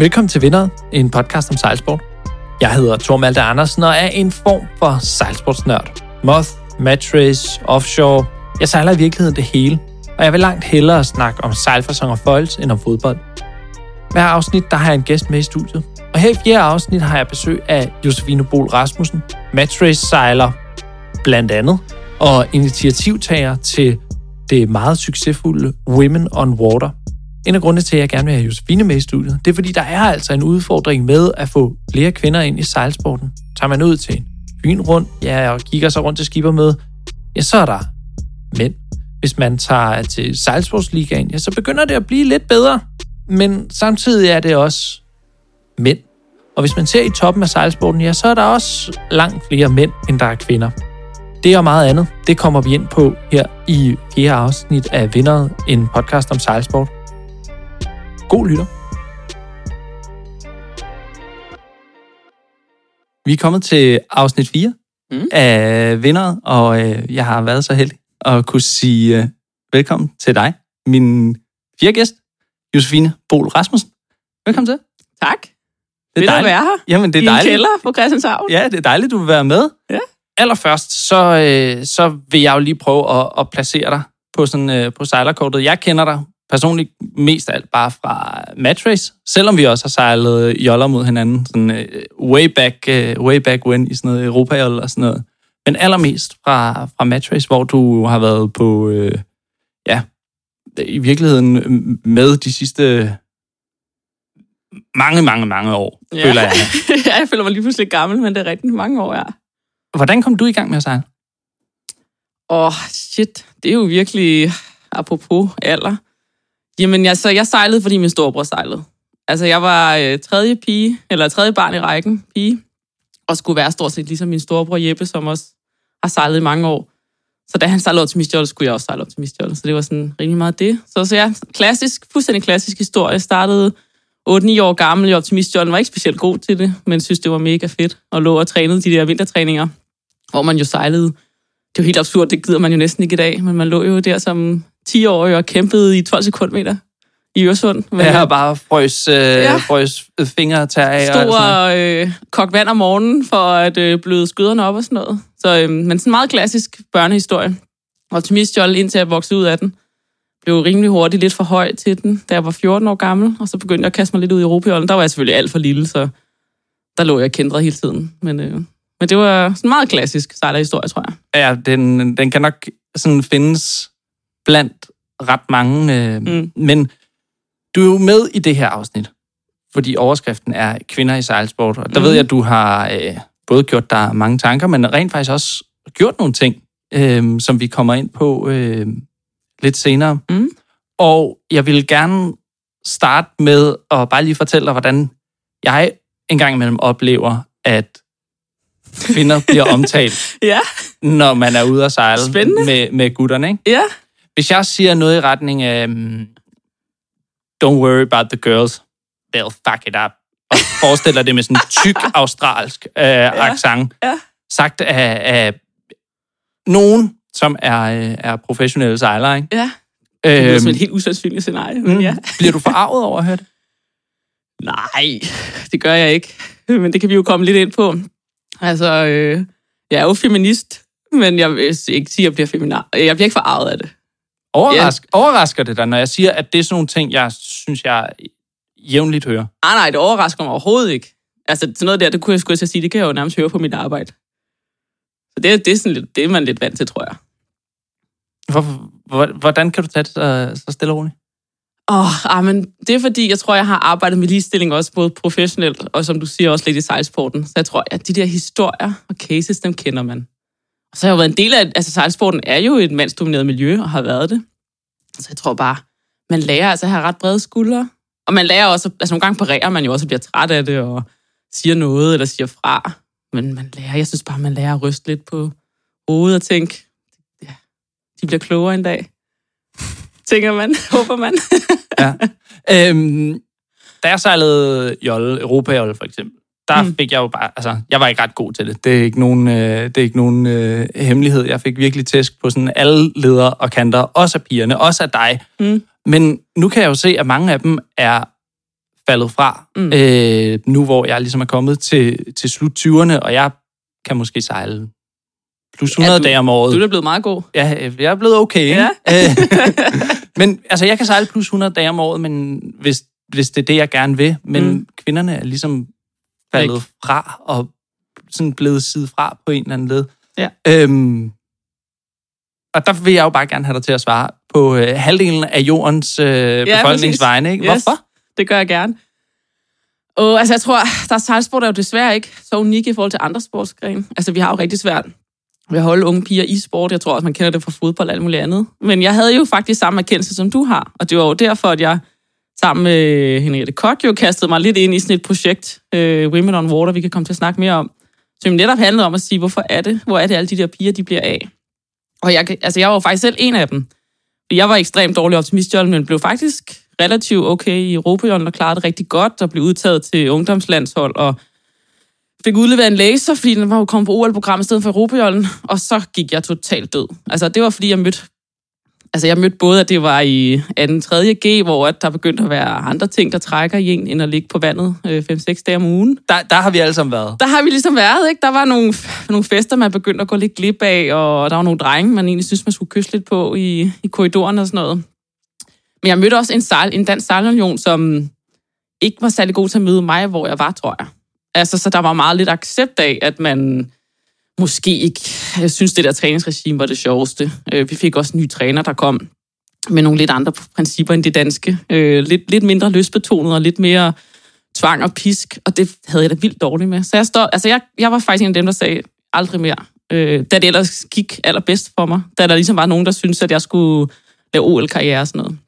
Velkommen til Vinderet, en podcast om sejlsport. Jeg hedder Thor Malte Andersen og er en form for sejlsportsnørd. Moth, matchrace, offshore. Jeg sejler i virkeligheden det hele, og jeg vil langt hellere snakke om sejlfasong og foils end om fodbold. Hver afsnit der har jeg en gæst med i studiet, og her i fjerde afsnit har jeg besøg af Josefine Bol Rasmussen, matchrace-sejler blandt andet, og initiativtager til det meget succesfulde Women on Water. En af grundene til, at jeg gerne vil have Josefine med i studiet, det er fordi, der er altså en udfordring med at få flere kvinder ind i sejlsporten. Tager man ud til en byen rundt, ja, og kigger sig rundt til skippermøde, ja, så er der mænd. Hvis man tager til sejlsportsligaen, ja, så begynder det at blive lidt bedre. Men samtidig er det også mænd. Og hvis man ser i toppen af sejlsporten, ja, så er der også langt flere mænd, end der er kvinder. Det og meget andet, det kommer vi ind på her i fjerde afsnit af Vinderet, en podcast om sejlsport. God lytter. Vi er kommet til afsnit 4 mm. af Vinderet, og øh, jeg har været så heldig at kunne sige øh, velkommen til dig, min fjerde gæst, Josefine Bol Rasmussen. Velkommen til. Tak. Det Vil du være her? Jamen, det er I en dejligt. kælder på Christianshavn? Ja, det er dejligt, du vil være med. Ja. Allerførst, så, øh, så vil jeg jo lige prøve at, at placere dig på, sådan, øh, på sejlerkortet. Jeg kender dig personligt mest alt bare fra matchrace, selvom vi også har sejlet joller mod hinanden, sådan øh, way, back, øh, way back when i sådan noget europa og sådan noget. Men allermest fra, fra matchrace, hvor du har været på, øh, ja, i virkeligheden med de sidste mange, mange, mange år, ja. føler jeg. ja, jeg føler mig lige pludselig gammel, men det er rigtig mange år, ja. Hvordan kom du i gang med at sejle? Åh, oh, shit. Det er jo virkelig apropos alder. Jamen, altså, så jeg sejlede, fordi min storebror sejlede. Altså, jeg var øh, tredje pige, eller tredje barn i rækken, pige, og skulle være stort set ligesom min storebror Jeppe, som også har sejlet i mange år. Så da han sejlede op til Mistjolle, skulle jeg også sejle op til Mistjolle. Så det var sådan rimelig meget det. Så, så ja, klassisk, fuldstændig klassisk historie. Jeg startede 8-9 år gammel i optimistjollen, var ikke specielt god til det, men synes, det var mega fedt. Og lå og trænede de der vintertræninger, hvor man jo sejlede. Det er jo helt absurd, det gider man jo næsten ikke i dag, men man lå jo der som 10-årig og kæmpede i 12 sekundmeter i Øresund. Men, Jeg har bare frøs, øh, ja. frøs fingre til af. Stod og øh, kogte vand om morgenen for at øh, bløde skyderne op og sådan noget. Så, øh, men sådan en meget klassisk børnehistorie. Optimistjolle, indtil jeg voksede ud af den blev rimelig hurtigt lidt for høj til den, da jeg var 14 år gammel, og så begyndte jeg at kaste mig lidt ud i Europaolden. Der var jeg selvfølgelig alt for lille, så der lå jeg kendret hele tiden. Men, øh, men det var sådan en meget klassisk sejlerhistorie, tror jeg. Ja, den, den kan nok sådan findes blandt ret mange. Øh, mm. Men du er jo med i det her afsnit, fordi overskriften er kvinder i sejlsport. Og der mm. ved jeg, at du har øh, både gjort dig mange tanker, men rent faktisk også gjort nogle ting, øh, som vi kommer ind på øh, lidt senere. Mm. Og jeg vil gerne starte med at bare lige fortælle dig, hvordan jeg engang imellem oplever, at kvinder bliver omtalt, ja. når man er ude at sejle Spændende. med, med gutterne. Ikke? Ja. Hvis jeg siger noget i retning af, um, don't worry about the girls, they'll fuck it up, og forestiller det med sådan en tyk australsk øh, ja. accent, Ja. sagt af, af nogen, som er, øh, er professionelle sejlere. Ikke? Ja. Det er Øhm, som et helt usandsynligt scenarie. Men mm, ja. Bliver du forarvet over at høre det? Nej, det gør jeg ikke. Men det kan vi jo komme lidt ind på. Altså, øh, jeg er jo feminist, men jeg vil ikke sige, at jeg bliver feminar. Jeg bliver ikke forarvet af det. Overrask, yeah. Overrasker det dig, når jeg siger, at det er sådan nogle ting, jeg synes, jeg jævnligt hører? Ah, nej, det overrasker mig overhovedet ikke. Altså, sådan noget der, det kunne jeg skulle at sige, det kan jeg jo nærmest høre på mit arbejde. Så det, det, er, sådan lidt, det er man lidt vant til, tror jeg. Hvor, hvor, hvordan kan du tage det så, så stille og roligt? Åh, oh, men det er fordi, jeg tror, jeg har arbejdet med ligestilling også både professionelt, og som du siger, også lidt i sejlsporten. Så jeg tror, at de der historier og cases, dem kender man. Og så har jeg jo været en del af, altså sejlsporten er jo et mandsdomineret miljø, og har været det. Så jeg tror bare, man lærer altså at have ret brede skuldre. Og man lærer også, altså nogle gange parerer man jo også og bliver træt af det, og siger noget, eller siger fra. Men man lærer, jeg synes bare, man lærer at ryste lidt på hovedet og tænke, ja, de bliver klogere en dag. Tænker man, håber man. ja. Øhm, da jeg sejlede jolle, Europa for eksempel, der mm. fik jeg jo bare, altså, jeg var ikke ret god til det. Det er ikke nogen, øh, det er ikke nogen øh, hemmelighed. Jeg fik virkelig tæsk på sådan alle ledere og kanter, også af pigerne, også af dig. Mm. Men nu kan jeg jo se, at mange af dem er faldet fra, Mm. øh, nu hvor jeg ligesom er kommet til, til slut 20'erne, og jeg kan måske sejle plus 100 Ja, du- dage om året. Du er blevet meget god. Ja, øh, jeg er blevet okay. Ja. Øh, men altså, jeg kan sejle plus 100 dage om året, men hvis, hvis det er det, jeg gerne vil. Men mm. kvinderne er ligesom faldet Væk. fra og sådan blevet sidet fra på en eller anden led. Ja. Øhm, og der vil jeg jo bare gerne have dig til at svare på øh, halvdelen af jordens øh, Ja, befolkningsvegne. Ikke? Yes. Hvorfor? Det gør jeg gerne. Og altså, jeg tror, der er sejlsport er jo desværre ikke så unik i forhold til andre sportsgrene. Altså, vi har jo rigtig svært ved at holde unge piger i sport. Jeg tror også, man kender det fra fodbold og alt muligt andet. Men jeg havde jo faktisk samme erkendelse, som du har. Og det var jo derfor, at jeg sammen med Henriette Kok jo kastet mig lidt ind i sådan et projekt, øh, Women on Water, vi kan komme til at snakke mere om, som netop handlede om at sige, hvorfor er det, hvor er det alle de der piger, de bliver af. Og jeg, altså, jeg var jo faktisk selv en af dem. Jeg var ekstremt dårlig optimist, men blev faktisk relativt okay i Europa, og klarede det rigtig godt, og blev udtaget til ungdomslandshold, og fik udleveret en laser, fordi den var jo kommet på OL-programmet i stedet for Europajollen, og så gik jeg totalt død. Altså, det var, fordi jeg mødte Altså, jeg mødte både, at det var i 2. 3. G, hvor at der begyndte at være andre ting, der trækker i en, end at ligge på vandet 5-6 dage om ugen. Der, der har vi alle sammen været. Der har vi ligesom været, ikke? Der var nogle, nogle fester, man begyndte at gå lidt glip af, og der var nogle drenge, man egentlig synes, man skulle kysse lidt på i, i korridoren og sådan noget. Men jeg mødte også en, sejl, en dansk sejlunion, som ikke var særlig god til at møde mig, hvor jeg var, tror jeg. Altså, så der var meget lidt accept af, at man måske ikke jeg synes, det der træningsregime var det sjoveste. Øh, Vi fik også en ny træner, der kom med nogle lidt andre principper end det danske. Øh, Lidt, lidt mindre løsbetonet og lidt mere tvang og pisk, og det havde jeg da vildt dårligt med. Så jeg, stod, altså jeg, jeg var faktisk en af dem, der sagde, aldrig mere. Øh, da det ellers gik allerbedst for mig. Da der ligesom var nogen, der syntes, at jeg skulle lave OL-karriere og sådan noget.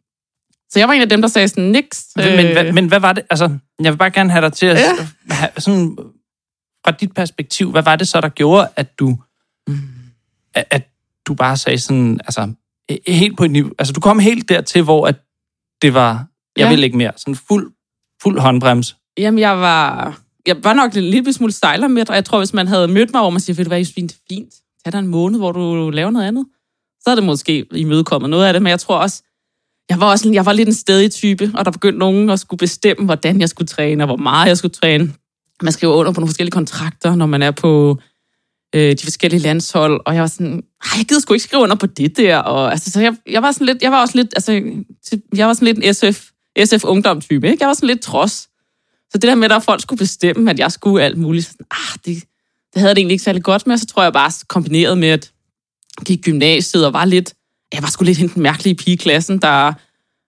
Så jeg var en af dem, der sagde sådan, niks. Men, hvad, men hvad var det? Altså, jeg vil bare gerne have dig til at... Ja. Have, sådan, fra dit perspektiv, hvad var det så, der gjorde, at du... Mm. At, at du bare sagde sådan... Altså, he- helt på et niveau... Altså, du kom helt dertil, hvor at det var... Jeg Ja. vil ikke mere. Sådan fuld, fuld håndbrems. Jamen, jeg var, jeg var nok en lille smule sejler med, og jeg tror, hvis man havde mødt mig, hvor man siger, ved du hvad, Josefine, det er fint. Tag dig en måned, hvor du laver noget andet. Så er det måske imødekommet noget af det, men jeg tror også, jeg var, også, jeg var lidt en stedig type, og der begyndte nogen at skulle bestemme, hvordan jeg skulle træne, og hvor meget jeg skulle træne. Man skriver under på nogle forskellige kontrakter, når man er på øh, de forskellige landshold, og jeg var sådan, nej, jeg gider sgu ikke skrive under på det der, og altså, så jeg, jeg var sådan lidt, jeg var også lidt, altså, jeg var sådan lidt en SF, SF ungdom-type, ikke? Jeg var sådan lidt trods. Så det der med, at folk skulle bestemme, at jeg skulle alt muligt, sådan, ah, det, det havde jeg det egentlig ikke særlig godt med, så tror jeg bare kombineret med, at gik gymnasiet og var lidt, jeg var sgu lidt hende den mærkelige pige i klassen, der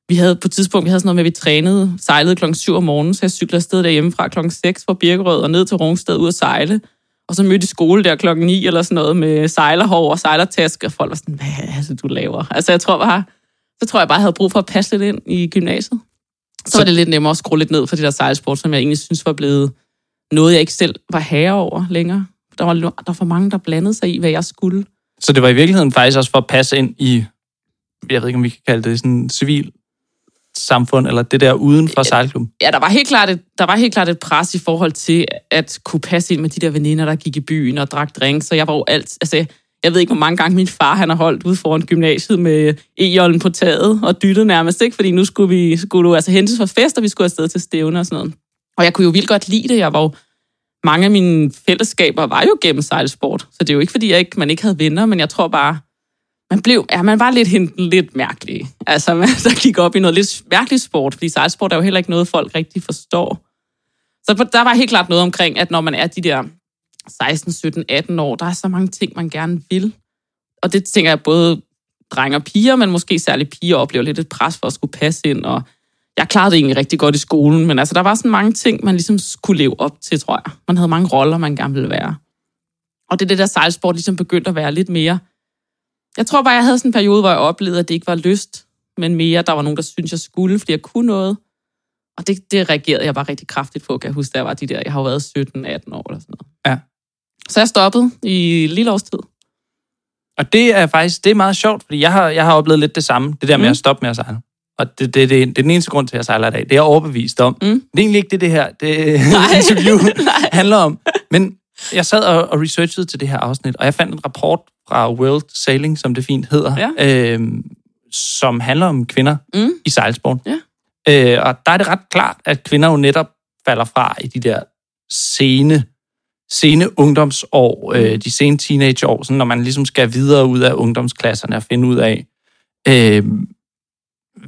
vi havde på et tidspunkt, vi havde sådan noget med, at vi trænede, sejlede klokken 7 om morgenen, så jeg cyklede afsted derhjemme fra klokken 6 fra Birkerød og ned til Rungsted ud at sejle. Og så mødte i skole der klokken 9 eller sådan noget med sejlerhår og sejlertaske, og folk var sådan, hvad er det, du laver? Altså jeg tror bare, så tror jeg bare, jeg havde brug for at passe lidt ind i gymnasiet. Så, så var det lidt nemmere at skrue lidt ned for det der sejlsport, som jeg egentlig synes var blevet noget, jeg ikke selv var herre over længere. Der var, der var for mange, der blandede sig i, hvad jeg skulle. Så det var i virkeligheden faktisk også for at passe ind i... Jeg ved ikke, om vi kan kalde det sådan civil samfund, eller det der uden for sejlklubben. Ja, der var, helt klart et, der var helt klart et pres i forhold til at kunne passe ind med de der veninder, der gik i byen og drak drinks. Så jeg var jo alt... Altså, jeg ved ikke, hvor mange gange min far han har holdt ude foran gymnasiet med e på taget og dyttet nærmest, ikke? Fordi nu skulle, vi, skulle du altså hentes fra fest, og vi skulle afsted til stævne og sådan noget. Og jeg kunne jo vildt godt lide det. Jeg var jo, mange af mine fællesskaber var jo gennem sejlsport. Så det er jo ikke, fordi jeg ikke, man ikke havde venner, men jeg tror bare, man blev, ja, man var lidt henten lidt mærkelig. Altså, man der gik op i noget lidt mærkelig sport, fordi sejlsport er jo heller ikke noget, folk rigtig forstår. Så på- der var helt klart noget omkring, at når man er de der 16, 17, 18 år, der er så mange ting, man gerne vil. Og det tænker jeg både drenge og piger, men måske særligt piger oplever lidt et pres for at skulle passe ind, og jeg klarede det egentlig rigtig godt i skolen, men altså, der var sådan mange ting, man ligesom skulle leve op til, tror jeg. Man havde mange roller, man gerne ville være. Og det er det der sejlsport ligesom begyndte at være lidt mere jeg tror bare, jeg havde sådan en periode, hvor jeg oplevede, at det ikke var lyst, men mere, der var nogen, der syntes, jeg skulle, fordi jeg kunne noget. Og det, det reagerede jeg bare rigtig kraftigt på, kan jeg huske, da jeg var de der, jeg har jo været 17-18 år eller sådan noget. Ja. Så jeg stoppede i lille års tid. Og det er faktisk det er meget sjovt, fordi jeg har, jeg har oplevet lidt det samme, det der med Mm. at stoppe med at sejle. Og det, det, det, det er den eneste grund til, at jeg sejler i dag. Det er jeg overbevist om. Mm. Det er egentlig ikke det, det her det interview handler om. Men jeg sad og, og researchede til det her afsnit, og jeg fandt en rapport fra World Sailing, som det fint hedder, Ja. øhm, som handler om kvinder Mm. i sejlsport. Ja. Øh, og der er det ret klart, at kvinder jo netop falder fra i de der sene, sene ungdomsår, øh, de sene teenageår, sådan, når man ligesom skal videre ud af ungdomsklasserne og finde ud af, øh,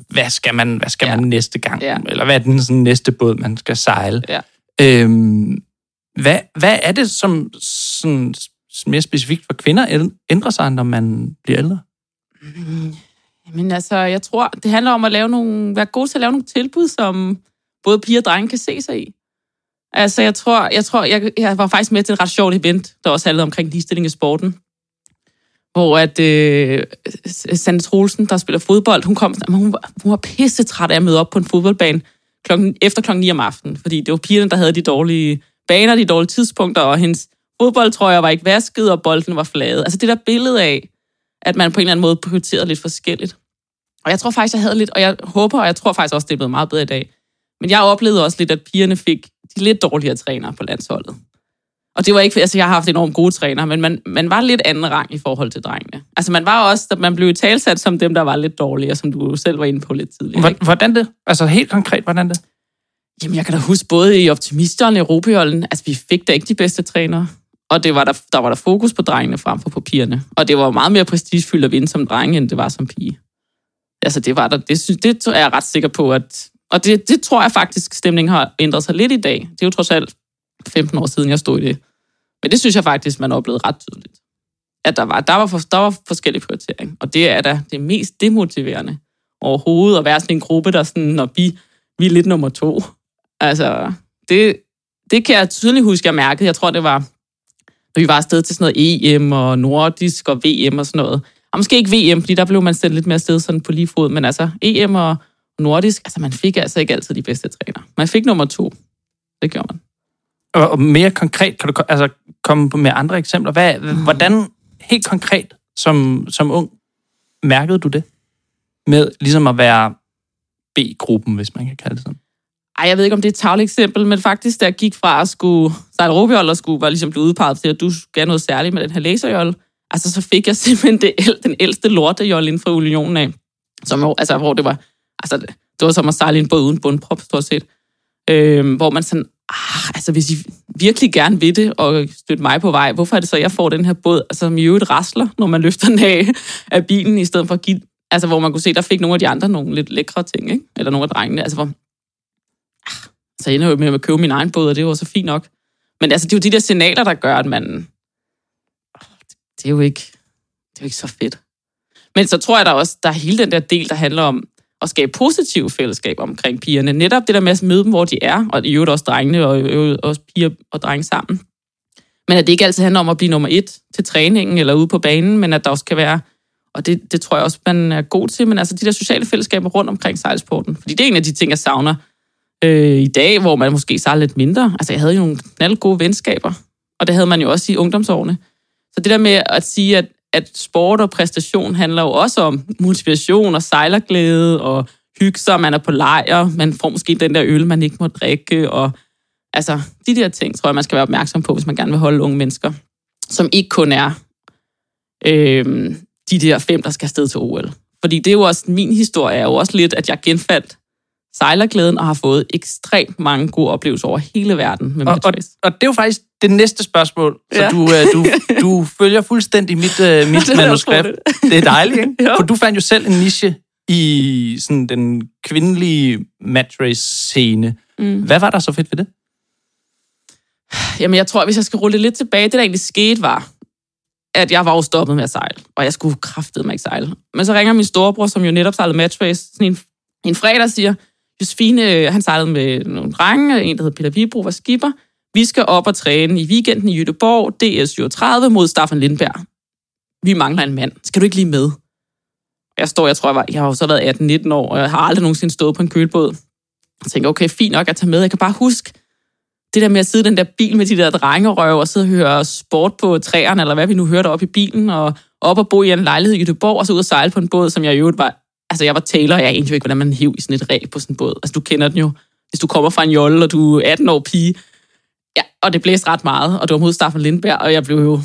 hvad skal man, hvad skal Ja. man næste gang? Ja. Eller hvad er den sådan, næste båd, man skal sejle? Ja. Øhm, hvad, hvad er det, som sådan, mere specifikt for kvinder ændrer sig, når man bliver ældre? Mm. Men altså, jeg tror, det handler om at lave nogle, være god til at lave nogle tilbud, som både piger og drenge kan se sig i. Altså, jeg tror, jeg, tror jeg, jeg var faktisk med til et ret sjovt event, der også handlede omkring ligestilling i sporten. Hvor at øh, Sande Troelsen, der spiller fodbold, hun kom, men hun, var, hun var pisse træt af at møde op på en fodboldbane klokken, efter klokken 9 om aftenen. Fordi det var pigerne, der havde de dårlige baner, de dårlige tidspunkter, og hendes fodboldtrøjer var ikke vasket, og bolden var flade. Altså det der billede af, at man på en eller anden måde prioriterede lidt forskelligt. Og jeg tror faktisk, jeg havde lidt, og jeg håber, og jeg tror faktisk også, det er blevet meget bedre i dag. Men jeg oplevede også lidt, at pigerne fik de lidt dårligere trænere på landsholdet. Og det var ikke, altså jeg har haft enormt gode trænere, men man, man var lidt anden rang i forhold til drengene. Altså man var også, man blev talsat som dem, der var lidt dårligere, som du selv var inde på lidt tidligere. ikke? Hvor- Hvordan det? Altså helt konkret, hvordan det? Jamen, jeg kan da huske både i Optimisteren og Europaholden, altså vi fik da ikke de bedste trænere. Og det var der, der var der fokus på drengene frem for på pigerne. Og det var meget mere prestigefyldt at vinde som dreng, end det var som pige. Altså det var der, det, synes, det er jeg ret sikker på, at... Og det, det tror jeg faktisk, stemningen har ændret sig lidt i dag. Det er jo trods alt 15 år siden, jeg stod i det. Men det synes jeg faktisk, man oplevede ret tydeligt. At der var, der var, for, der var forskellige prioriteringer. Og det er da det mest demotiverende overhovedet, at være sådan en gruppe, der sådan, når vi, vi er lidt nummer to. Altså, det, det kan jeg tydeligt huske, jeg mærkede. Jeg tror, det var, når vi var afsted til sådan noget EM og nordisk og VM og sådan noget. Og måske ikke VM, fordi der blev man sendt lidt mere afsted sådan på lige fod, men altså EM og nordisk, altså man fik altså ikke altid de bedste træner. Man fik nummer to. Det gjorde man. Og, og mere konkret, kan du altså, komme på med andre eksempler? Hvad, hvordan helt konkret som, som ung mærkede du det? Med ligesom at være B-gruppen, hvis man kan kalde det sådan. Ej, jeg ved ikke, om det er et tavligt eksempel, men faktisk, jeg gik fra at skulle Sejl råbjold der skulle var ligesom blevet udpeget til, at du skal noget særligt med den her laserjolle, altså så fik jeg simpelthen det, el- den ældste lortejolle inden for unionen af, som, altså, hvor det var, altså, det, var som at sejle en båd uden bundprop, stort set. Øhm, hvor man sådan, ah, altså hvis I virkelig gerne vil det, og støtte mig på vej, hvorfor er det så, at jeg får den her båd, altså, som i øvrigt rasler, når man løfter den af, af bilen, i stedet for at give, altså hvor man kunne se, der fik nogle af de andre nogle lidt lækre ting, ikke? eller nogle af drengene, altså hvor, ah, så ender jeg jo med at købe min egen båd, og det var så fint nok. Men altså, det er jo de der signaler, der gør, at man... Det er jo ikke, det er jo ikke så fedt. Men så tror jeg der også, der er hele den der del, der handler om at skabe positive fællesskaber omkring pigerne. Netop det der med at møde dem, hvor de er, og i øvrigt også drengene, og i øvrigt også piger og drenge sammen. Men at det ikke altid handler om at blive nummer et til træningen eller ude på banen, men at der også kan være, og det, det tror jeg også, man er god til, men altså de der sociale fællesskaber rundt omkring sejlsporten. Fordi det er en af de ting, jeg savner øh, i dag, hvor man måske sejler lidt mindre. Altså, jeg havde jo nogle knald gode venskaber, og det havde man jo også i ungdomsårene. Så det der med at sige, at, at sport og præstation handler jo også om motivation og sejlerglæde og hygge sig, man er på lejr, man får måske den der øl, man ikke må drikke, og altså, de der ting, tror jeg, man skal være opmærksom på, hvis man gerne vil holde unge mennesker, som ikke kun er øh, de der fem, der skal afsted til OL. Fordi det er jo også, min historie er jo også lidt, at jeg genfandt sejlerglæden og har fået ekstremt mange gode oplevelser over hele verden med Og, og, og det er jo faktisk det næste spørgsmål, så Ja. du, øh, du, du følger fuldstændig mit, øh, mit Det manuskript. utroligt. Det er dejligt, ikke? Jo. For du fandt jo selv en niche i sådan den kvindelige matchrace-scene. Mm. Hvad var der så fedt ved det? Jamen, jeg tror, hvis jeg skal rulle lidt tilbage, det der egentlig skete var, at jeg var jo stoppet med at sejle, og jeg skulle kraftedeme ikke sejle. Men så ringer min storebror, som jo netop sejlede matchrace, sådan en, en fredag siger, Josefine, øh, han sejlede med nogle drenge, en der hedder Peter Vibro, var skipper. Vi skal op og træne i weekenden i Jødeborg, DS37 mod Staffan Lindberg. Vi mangler en mand. Skal du ikke lige med? Jeg står, jeg tror, jeg, var, jeg har jo så været 18-19 år, og jeg har aldrig nogensinde stået på en kølbåd. Jeg tænker, okay, fint nok at tage med. Jeg kan bare huske, det der med at sidde i den der bil med de der drengerøv og sidde og høre sport på træerne, eller hvad vi nu hørte op i bilen, og op og bo i en lejlighed i Göteborg, og så ud og sejle på en båd, som jeg i øvrigt var... Altså, jeg var taler, og jeg anede jo ikke, hvordan man hiv i sådan et ræb på sådan en båd. Altså, du kender den jo. Hvis du kommer fra en jolle, og du er 18 år pige, ja, og det blæste ret meget, og det var mod Staffan Lindberg, og jeg blev jo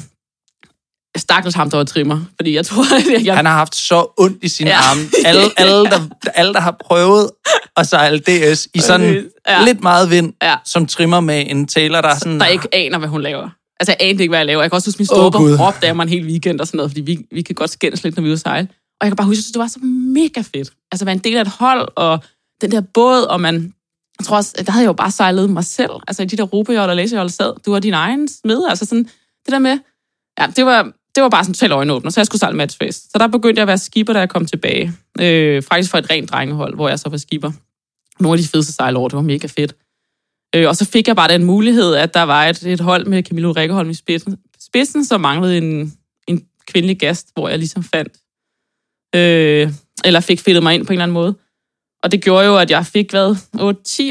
stakkels ham, der var trimmer. Fordi jeg tror, at jeg... Han har haft så ondt i sine Ja. arme. Alle, alle, der, alle, der har prøvet at sejle DS i sådan Ja. lidt meget vind, Ja. som trimmer med en tailor, der er sådan... der ikke aner, hvad hun laver. Altså, jeg anede ikke, hvad jeg laver. Jeg kan også huske, min Gud. oh, råbte af mig en hel weekend og sådan noget, fordi vi, vi kan godt skændes lidt, når vi er ude at sejle. Og jeg kan bare huske, at det var så mega fedt. Altså, at være en del af et hold, og den der båd, og man... Jeg tror også, der havde jeg jo bare sejlet mig selv. Altså, i de der rubejold og læsejold sad. Du var din egen smed. Altså, sådan, det der med... Ja, det var, det var bare sådan totalt øjenåbner, så jeg skulle sejle matchface. Så der begyndte jeg at være skipper, da jeg kom tilbage. Øh, faktisk for et rent drengehold, hvor jeg så var skipper. Nogle af de fedeste sejlår, det var mega fedt. Øh, og så fik jeg bare den mulighed, at der var et, et hold med Camilo Rikkeholm i spidsen, spidsen så manglede en, en kvindelig gast, hvor jeg ligesom fandt, øh, eller fik fedtet mig ind på en eller anden måde. Og det gjorde jo, at jeg fik, hvad,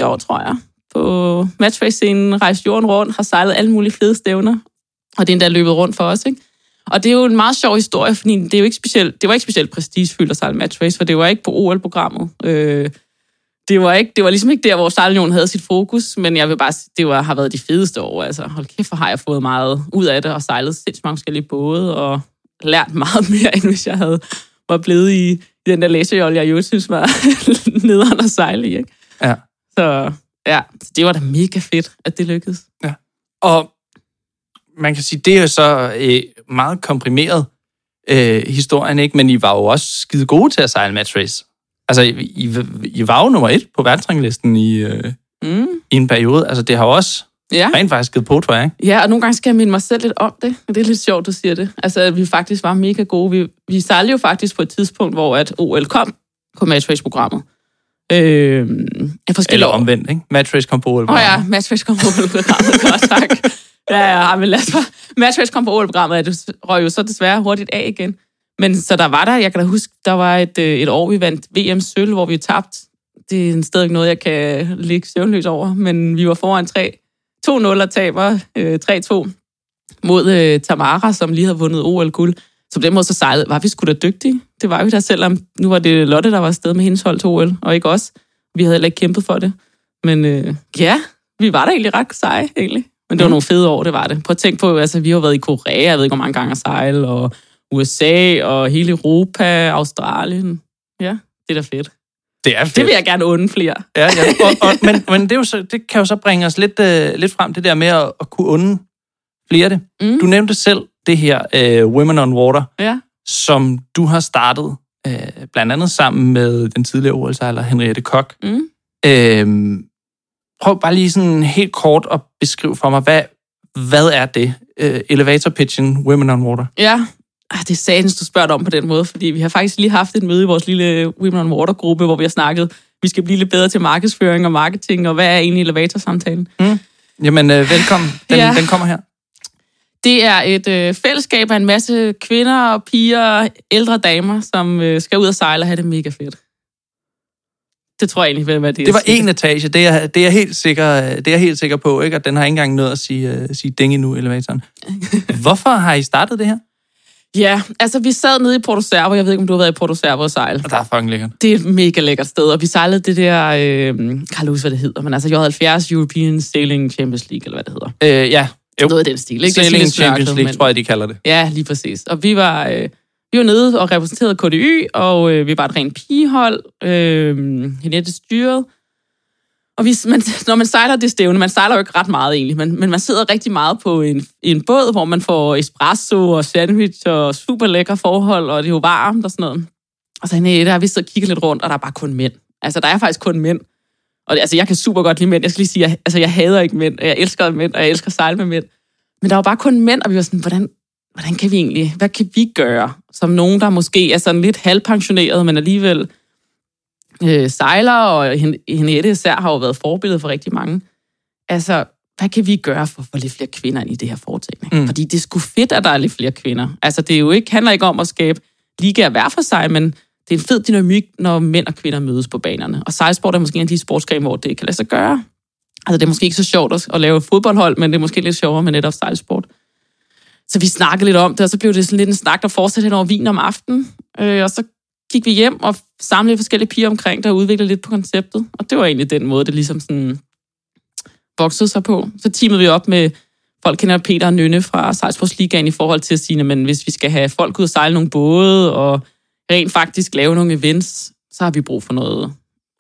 8-10 år, tror jeg, på matchface-scenen, rejst jorden rundt, har sejlet alle mulige fede stævner, og det er endda løbet rundt for os, ikke? Og det er jo en meget sjov historie, fordi det, er jo ikke specielt, det var ikke specielt prestigefyldt at sejle matchrace, for det var ikke på OL-programmet. Øh, det var, ikke, det var ligesom ikke der, hvor Sejlunion havde sit fokus, men jeg vil bare sige, det var, har været de fedeste år. Altså, hold kæft, hvor har jeg fået meget ud af det, og sejlet sindssygt mange forskellige både, og lært meget mere, end hvis jeg havde var blevet i, i den der læsejold, jeg jo synes var nederen at sejle i. Ikke? Ja. Så ja, så det var da mega fedt, at det lykkedes. Og man kan sige, det er så øh, meget komprimeret øh, historien, ikke? Men I var jo også skide gode til at sejle match race. Altså, I, I, I var jo nummer et på verdensranglisten i, øh, Mm. i en periode. Altså, det har også Ja. rent faktisk givet på, tror jeg, ikke? Ja, og nogle gange skal jeg minde mig selv lidt om det. Og det er lidt sjovt, du siger det. Altså, at vi faktisk var mega gode. Vi, vi sejlede jo faktisk på et tidspunkt, hvor at OL kom på Matchrace-programmet. Øh, af Eller omvendt, ikke? Match race kom på OL. Åh oh, ja, Matchrace kom på OL-programmet. Godt, tak. Ja, ja, men lad os bare. Matchrace kom på OL-programmet, og det røg jo så desværre hurtigt af igen. Men så der var der, jeg kan da huske, der var et, øh, et år, vi vandt VM Sølv, hvor vi tabte. Det er stadig noget, jeg kan ligge søvnløs over, men vi var foran 3 2-0 og taber øh, 3-2 mod øh, Tamara, som lige havde vundet OL-guld. Så på den måde så sejlede, var vi sgu da dygtige. Det var vi da, selvom nu var det Lotte, der var afsted med hendes hold til OL, og ikke os. Vi havde heller ikke kæmpet for det. Men øh, ja, vi var da egentlig ret seje, egentlig. Men det var Mm. nogle fede år, det var det. Prøv at tænke på, altså vi har været i Korea, jeg ved ikke, hvor mange gange at sejle, og USA, og hele Europa, Australien. Ja, det er da fedt. Det er fedt. Det vil jeg gerne unde flere. Ja, ja. Og, og, men men det, er jo så, det kan jo så bringe os lidt, øh, lidt frem, det der med at, at kunne unde flere det. Mm. Du nævnte selv det her øh, Women on Water, Ja. som du har startet øh, blandt andet sammen med den tidligere OL-sejler Henriette Koch. Mm. Øh, prøv bare lige sådan helt kort at beskrive for mig, hvad, hvad er det? Øh, elevator pitchen, Women on Water. Ja, Ah, det er satans, du spørger om på den måde, fordi vi har faktisk lige haft et møde i vores lille Women on Water-gruppe, hvor vi har snakket, vi skal blive lidt bedre til markedsføring og marketing, og hvad er egentlig elevatorsamtalen? Jamen, øh, velkommen. Den, Ja. den kommer her. Det er et øh, fællesskab af en masse kvinder og piger, ældre damer, som øh, skal ud og sejle og have det mega fedt. Det tror jeg egentlig, hvad det er. Det var en etage, det er, det er helt sikker, det er jeg helt sikker på, ikke? Og den har ikke engang nået at sige, uh, sige ding endnu, elevatoren. Hvorfor har I startet det her? Ja, altså vi sad nede i Porto Servo, jeg ved ikke, om du har været i Porto Servo og sejle. Og der er fucking lækkert. Det er et mega lækkert sted, og vi sejlede det der, øh, kan huske, hvad det hedder, men altså J70 European Sailing Champions League, eller hvad det hedder. Øh, ja, jo. Noget af den stil, ikke? Det Sailing lidt Champions League, men- tror jeg, de kalder det. Ja, lige præcis. Og vi var, øh, vi var nede og repræsenterede KDY, og øh, vi var et rent pigehold. Øh, Henette styrede. Og hvis man, når man sejler det stævne, man sejler jo ikke ret meget egentlig, men, men man sidder rigtig meget på en, en båd, hvor man får espresso og sandwich og super lækre forhold, og det er jo varmt og sådan noget. Og så hende, der vi sidder og kigger lidt rundt, og der er bare kun mænd. Altså, der er faktisk kun mænd. Og det, altså, jeg kan super godt lide mænd. Jeg skal lige sige, jeg, altså, jeg hader ikke mænd, og jeg elsker mænd, og jeg elsker at sejle med mænd. Men der var bare kun mænd, og vi var sådan, hvordan, hvordan kan vi egentlig, hvad kan vi gøre, som nogen, der måske er sådan lidt halvpensioneret, men alligevel øh, sejler, og Hen- Henriette især har jo været forbillede for rigtig mange. Altså, hvad kan vi gøre for at få lidt flere kvinder ind i det her foretagende? Mm. Fordi det er sgu fedt, at der er lidt flere kvinder. Altså, det er jo ikke, handler ikke om at skabe ligaer hver for sig, men det er en fed dynamik, når mænd og kvinder mødes på banerne. Og sejlsport er måske en af de sportsgrene, hvor det kan lade sig gøre. Altså, det er måske ikke så sjovt at, at lave fodboldhold, men det er måske lidt sjovere med netop sejlsport. Så vi snakkede lidt om det, og så blev det sådan lidt en snak, der fortsatte hen over vin om aftenen. Øh, og så gik vi hjem og samlede forskellige piger omkring der og udviklede lidt på konceptet. Og det var egentlig den måde, det ligesom sådan voksede sig på. Så teamede vi op med folk kender Peter og Nynne fra Sejlsportsligaen i forhold til at sige, men hvis vi skal have folk ud og sejle nogle både, og rent faktisk lave nogle events, så har vi brug for noget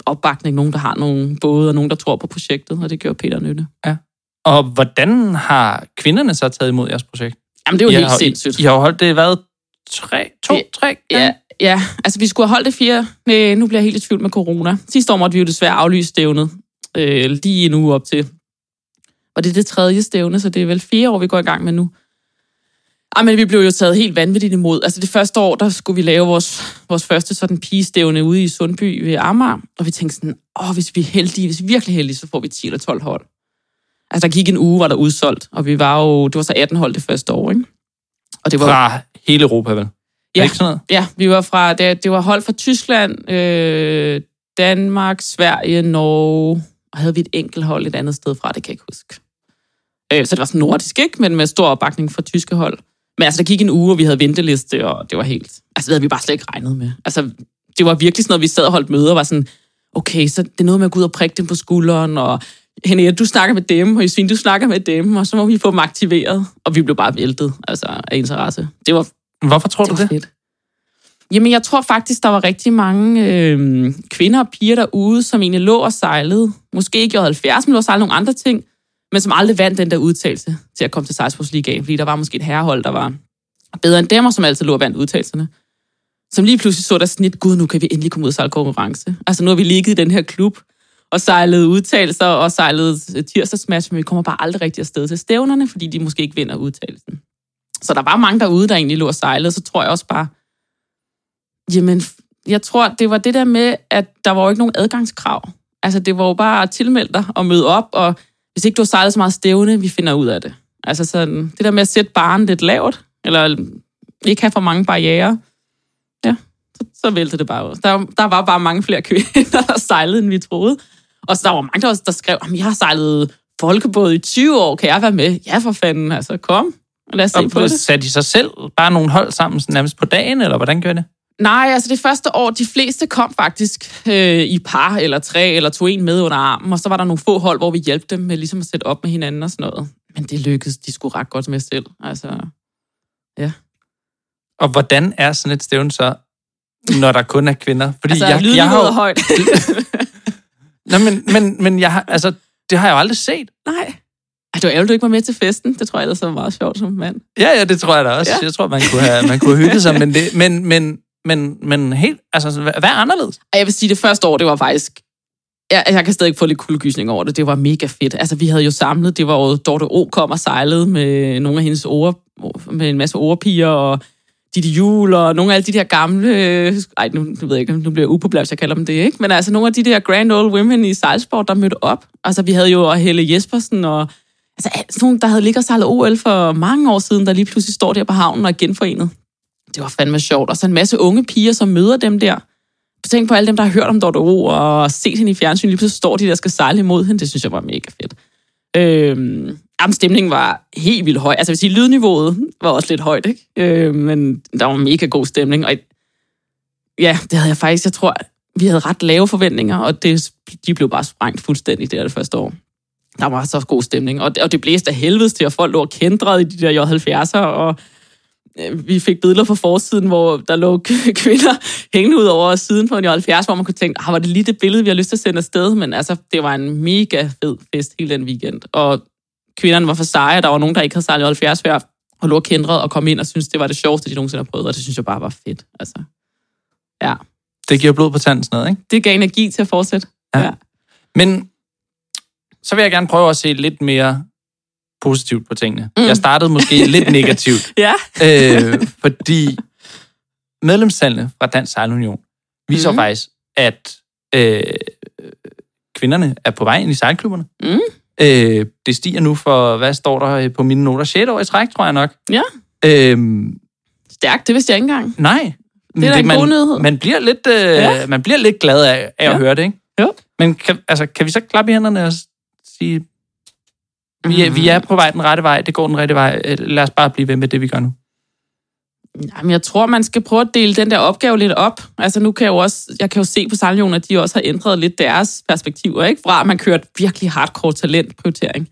opbakning. Nogen, der har nogle både, og nogen, der tror på projektet, og det gjorde Peter og Nynne. Ja. Og hvordan har kvinderne så taget imod jeres projekt? Jamen, det er jo I helt har, sindssygt. I, I har holdt det, hvad? Tre? To? Ja, tre? Ja, ja, altså vi skulle have holdt det fire... Nej, nu bliver jeg helt i tvivl med corona. Sidste år måtte vi jo desværre aflyse stævnet. Øh, lige en uge op til. Og det er det tredje stævne, så det er vel fire år, vi går i gang med nu. Ah, men vi blev jo taget helt vanvittigt imod. Altså det første år, der skulle vi lave vores, vores første sådan pigestævne ude i Sundby ved Amager. Og vi tænkte sådan, åh, hvis vi er heldige, hvis vi er virkelig heldige, så får vi 10 eller 12 hold. Altså der gik en uge, var der udsolgt, og vi var jo, det var så 18 hold det første år, ikke? Og det var, Fra hele Europa, vel? Ja. ikke sådan noget? Ja, vi var fra, det, det var hold fra Tyskland, øh, Danmark, Sverige, Norge, og havde vi et enkelt hold et andet sted fra, det kan jeg ikke huske. Øh, så det var sådan nordisk, ikke? Men med stor opbakning fra tyske hold. Men altså, der gik en uge, og vi havde venteliste, og det var helt... Altså, det havde vi bare slet ikke regnet med. Altså, det var virkelig sådan noget, vi sad og holdt møder, og var sådan, okay, så det er noget med at gå ud og prikke dem på skulderen, og Henriette, du snakker med dem, og Josefine, du snakker med dem, og så må vi få dem aktiveret. Og vi blev bare væltet, altså, af interesse. Det var Hvorfor tror du var det? Fedt. Jamen, jeg tror faktisk, der var rigtig mange øh, kvinder og piger derude, som egentlig lå og sejlede. Måske ikke i 70, men lå og sejlede nogle andre ting, men som aldrig vandt den der udtalelse til at komme til Sejlsportsligaen, fordi der var måske et herrehold, der var bedre end dem, og som altid lå og vandt udtalelserne. Som lige pludselig så der snit, gud, nu kan vi endelig komme ud og sejle konkurrence. Altså, nu har vi ligget i den her klub, og sejlet udtalelser, og sejlet tirsdagsmatch, men vi kommer bare aldrig rigtig afsted til stævnerne, fordi de måske ikke vinder udtalelsen. Så der var mange derude, der egentlig lå og sejlede, så tror jeg også bare, jamen, jeg tror, det var det der med, at der var jo ikke nogen adgangskrav. Altså, det var jo bare at tilmelde dig og møde op, og hvis ikke du har sejlet så meget stævne, vi finder ud af det. Altså sådan, det der med at sætte barnen lidt lavt, eller ikke have for mange barriere, ja, så, så væltede det bare ud. Der, der var bare mange flere kvinder, der sejlede, end vi troede. Og så der var mange, der, også, der skrev, at jeg har sejlet folkebåd i 20 år, kan jeg være med? Ja, for fanden, altså kom. Lad os se på Og det. satte de sig selv bare nogle hold sammen sådan nærmest på dagen, eller hvordan gør det? Nej, altså det første år, de fleste kom faktisk øh, i par, eller tre, eller tog en med under armen, og så var der nogle få hold, hvor vi hjalp dem med ligesom at sætte op med hinanden og sådan noget. Men det lykkedes de skulle ret godt med selv. Altså, Og hvordan er sådan et stævn så, når der kun er kvinder? Fordi altså jeg, jeg har jo, højt. Nå, men, men, men jeg har, altså, det har jeg jo aldrig set. Nej. Ej, det var ærgerligt, du ikke var med til festen. Det tror jeg ellers var meget sjovt som mand. Ja, ja, det tror jeg da også. Ja. Jeg tror, man kunne have, man kunne have hygget sig, men, det, men, men, men, men helt, altså, hvad hvad er anderledes? Og jeg vil sige, det første år, det var faktisk... Jeg, jeg kan stadig få lidt kuldegysning over det. Det var mega fedt. Altså, vi havde jo samlet, det var jo Dorte O. kom og sejlede med nogle af hendes ord, med en masse ordpiger, og Ditte Jul, og nogle af alle de der gamle... Ej, nu, nu ved jeg ikke, nu bliver jeg upopulær, hvis jeg kalder dem det, ikke? Men altså, nogle af de der grand old women i sejlsport, der mødte op. Altså, vi havde jo Helle Jespersen, og altså, sådan nogle, der havde ligget og sejlet OL for mange år siden, der lige pludselig står der på havnen og er genforenet. Det var fandme sjovt. Og så en masse unge piger, som møder dem der. Tænk på alle dem, der har hørt om Dorte O og set hende i fjernsyn, lige pludselig står de der skal sejle imod hende. Det synes jeg var mega fedt. Øhm, jamen, stemningen var helt vildt høj. Altså, jeg vil sige, lydniveauet var også lidt højt, ikke? Øhm, men der var mega god stemning. Og ja, det havde jeg faktisk, jeg tror, vi havde ret lave forventninger, og det, de blev bare sprængt fuldstændig der det første år. Der var så god stemning, og det, og det blæste af helvedes til, at folk lå og kendrede i de der J70'er, og øh, vi fik billeder på forsiden, hvor der lå kvinder hængende ud over siden på en J70, hvor man kunne tænke, ah, var det lige det billede, vi har lyst til at sende afsted? Men altså, det var en mega fed fest hele den weekend. Og kvinderne var for seje, der var nogen, der ikke havde sejlet 70 før, og lå og kendrede og kom ind og syntes, det var det sjoveste, de nogensinde har prøvet, og det synes jeg bare var fedt. Altså, ja. Det giver blod på tanden sådan noget, ikke? Det gav energi til at fortsætte. Ja. ja. Men så vil jeg gerne prøve at se lidt mere positivt på tingene. Mm. Jeg startede måske lidt negativt, Ja. øh, fordi medlemstallene fra Dansk Sejlunion viser mm. faktisk, at øh, kvinderne er på vej ind i sejlklubberne. Mm. Øh, det stiger nu for, hvad står der på mine noter? 6 år i træk, tror jeg nok. Ja. Øhm, Stærkt, det vidste jeg ikke engang. nej. Det er da en man, god nyhed. Man bliver lidt, øh, ja. man bliver lidt glad af, af Ja. at høre det, ikke? Jo. Men kan, altså, kan vi så klappe i hænderne og sige, vi er, vi er på vej den rette vej, det går den rette vej, øh, lad os bare blive ved med det, vi gør nu. Jamen, jeg tror, man skal prøve at dele den der opgave lidt op. Altså, nu kan jeg jo også, jeg kan jo se på Sejlunion, at de også har ændret lidt deres perspektiver, ikke? Fra at man kørte virkelig hardcore talentprioritering.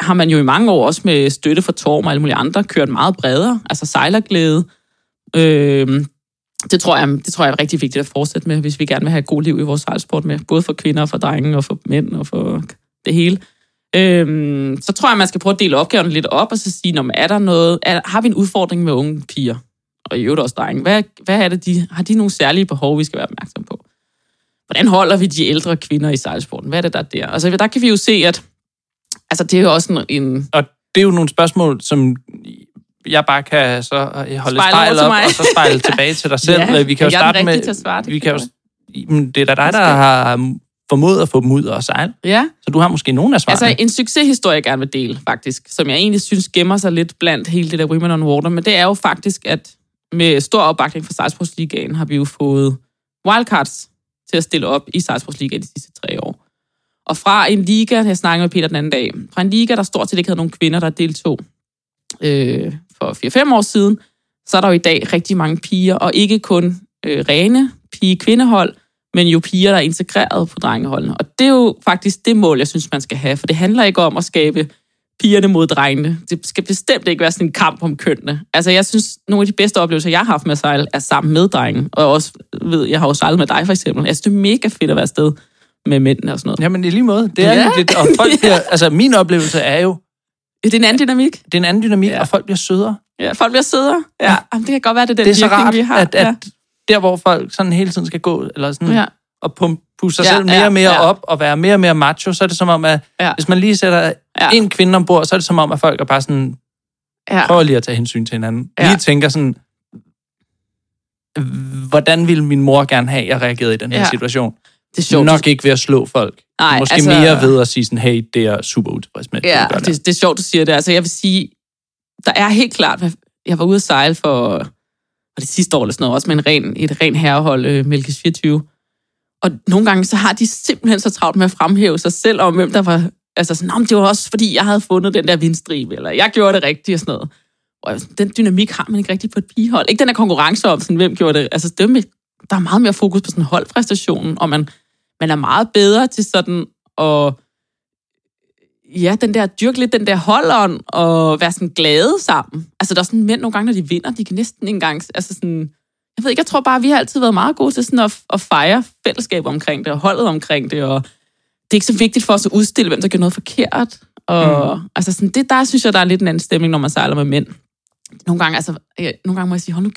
har man jo i mange år også med støtte fra Torm og alle mulige andre kørt meget bredere, altså sejlerglæde. Øh, det tror, jeg, det tror jeg er rigtig vigtigt at fortsætte med, hvis vi gerne vil have et godt liv i vores sejlsport med, både for kvinder og for drenge og for mænd og for det hele. Øhm, så tror jeg, man skal prøve at dele opgaven lidt op og så sige, når er der noget, er, har vi en udfordring med unge piger? Og i øvrigt også drenge. Hvad, hvad er det, de, har de nogle særlige behov, vi skal være opmærksom på? Hvordan holder vi de ældre kvinder i sejlsporten? Hvad er det, der er der? Altså, der kan vi jo se, at altså, det er jo også en, en... Og det er jo nogle spørgsmål, som jeg bare kan så øh, holde spejl op, og så spejle tilbage til dig selv. Ja, vi kan jo starte med... svare, det vi kan jo, det er da dig, der har formået at få dem ud og sejle. Ja, Så du har måske nogle af svarene. altså en succeshistorie, jeg gerne vil dele, faktisk, som jeg egentlig synes gemmer sig lidt blandt hele det der Women on Water, men det er jo faktisk, at med stor opbakning fra Sejlsportsligaen har vi jo fået wildcards til at stille op i Sejlsportsligaen de sidste tre år. Og fra en liga, jeg snakkede med Peter den anden dag, fra en liga, der stort set ikke havde nogen kvinder, der deltog øh, for 4-5 år siden, så er der jo i dag rigtig mange piger, og ikke kun øh, rene pige-kvindehold, men jo piger, der er integreret på drengeholdene. Og det er jo faktisk det mål, jeg synes, man skal have, for det handler ikke om at skabe pigerne mod drengene. Det skal bestemt ikke være sådan en kamp om kønnene. Altså, jeg synes, nogle af de bedste oplevelser, jeg har haft med at sejle, er sammen med drengen. Og også, ved, jeg har jo sejlet med dig, for eksempel. Jeg synes, det er mega fedt at være afsted med mændene og sådan noget. Jamen i lige måde. Det er Ja. lidt, og folk bliver, altså min oplevelse er jo, Det er en anden dynamik. det er en anden dynamik, Ja. og folk bliver sødere. Ja, folk bliver sødere. Ja, Jamen, det kan godt være, det er den det er så virkning, rart, vi har. at, ja. Der hvor folk sådan hele tiden skal gå, eller sådan, Ja. og pumpe pusse sig Ja, selv mere ja, og mere ja. op, og være mere og mere macho, så er det som om, at Ja. hvis man lige sætter Ja. en kvinde ombord, så er det som om, at folk er bare sådan, ja. prøver lige at tage hensyn til hinanden. Ja. Lige tænker sådan, hvordan ville min mor gerne have, at jeg reagerede i den her Ja. situation? Det er sjovt. Nok ikke ved at slå folk. Nej, Måske altså- mere ved at sige sådan, hey, det er super utilfreds med. Ja, gør det, det er sjovt, du siger det. Altså, jeg vil sige, der er helt klart, jeg var ude at sejle for, var det sidste år eller sådan noget, også med en ren, et ren herrehold, øh, Mælkes 24. Og nogle gange, så har de simpelthen så travlt med at fremhæve sig selv om, hvem der var, altså sådan, men det var også, fordi jeg havde fundet den der vindstribe, eller jeg gjorde det rigtigt og sådan noget. Og sådan, den dynamik har man ikke rigtig på et pigehold. Ikke den der konkurrence om, sådan, hvem gjorde det. Altså, det med, der er meget mere fokus på sådan holdpræstationen, og man, man er meget bedre til sådan at ja, den der, dyrke lidt den der holdånd og være sådan glade sammen. Altså, der er sådan mænd nogle gange, når de vinder, de kan næsten ikke engang, altså sådan, jeg ved ikke, jeg tror bare, vi har altid været meget gode til sådan at, at fejre fællesskab omkring det, og holdet omkring det, og det er ikke så vigtigt for os at udstille, hvem der gør noget forkert. Og mm. altså sådan, det der synes jeg, der er lidt en anden stemning, når man sejler med mænd. Nogle gange, altså, jeg, nogle gange må jeg sige, hold nu,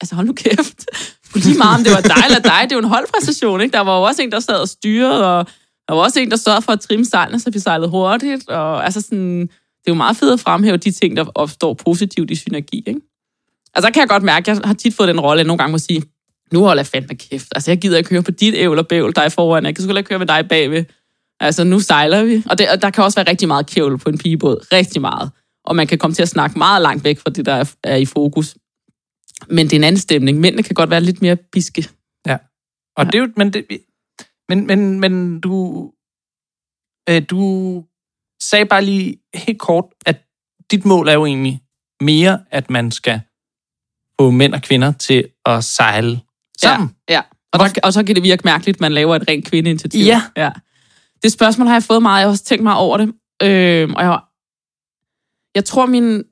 altså, hold nu kæft. For lige meget, om det var dig eller dig, det er jo en holdpræstation, ikke? Der var jo også en, der sad og styrede, og der var også en, der sørgede for at trimme sejlene, så vi sejlede hurtigt. Og altså sådan, det er jo meget fedt at fremhæve de ting, der opstår positivt i synergi, ikke? Altså, der kan jeg godt mærke, jeg har tit fået den rolle, at jeg nogle gange må sige, nu holder jeg fandme kæft. Altså, jeg gider ikke køre på dit ævl og bævl, dig foran. Jeg kan sgu ikke køre med dig bagved. Altså, nu sejler vi. Og, det, og der kan også være rigtig meget kævl på en pigebåd. Rigtig meget. Og man kan komme til at snakke meget langt væk fra det, der er, er i fokus. Men det er en anden stemning. Mændene kan godt være lidt mere biske. Og det er jo, men, det, men, men, men du, øh, du sagde bare lige helt kort, at dit mål er jo egentlig mere, at man skal få mænd og kvinder til at sejle sammen. Ja, ja. Og, der, og så kan det virke mærkeligt, at man laver et rent kvindeinitiativ. Ja. ja. Det spørgsmål har jeg fået meget. Jeg har også tænkt mig over det. Øh, og jeg, jeg tror, min,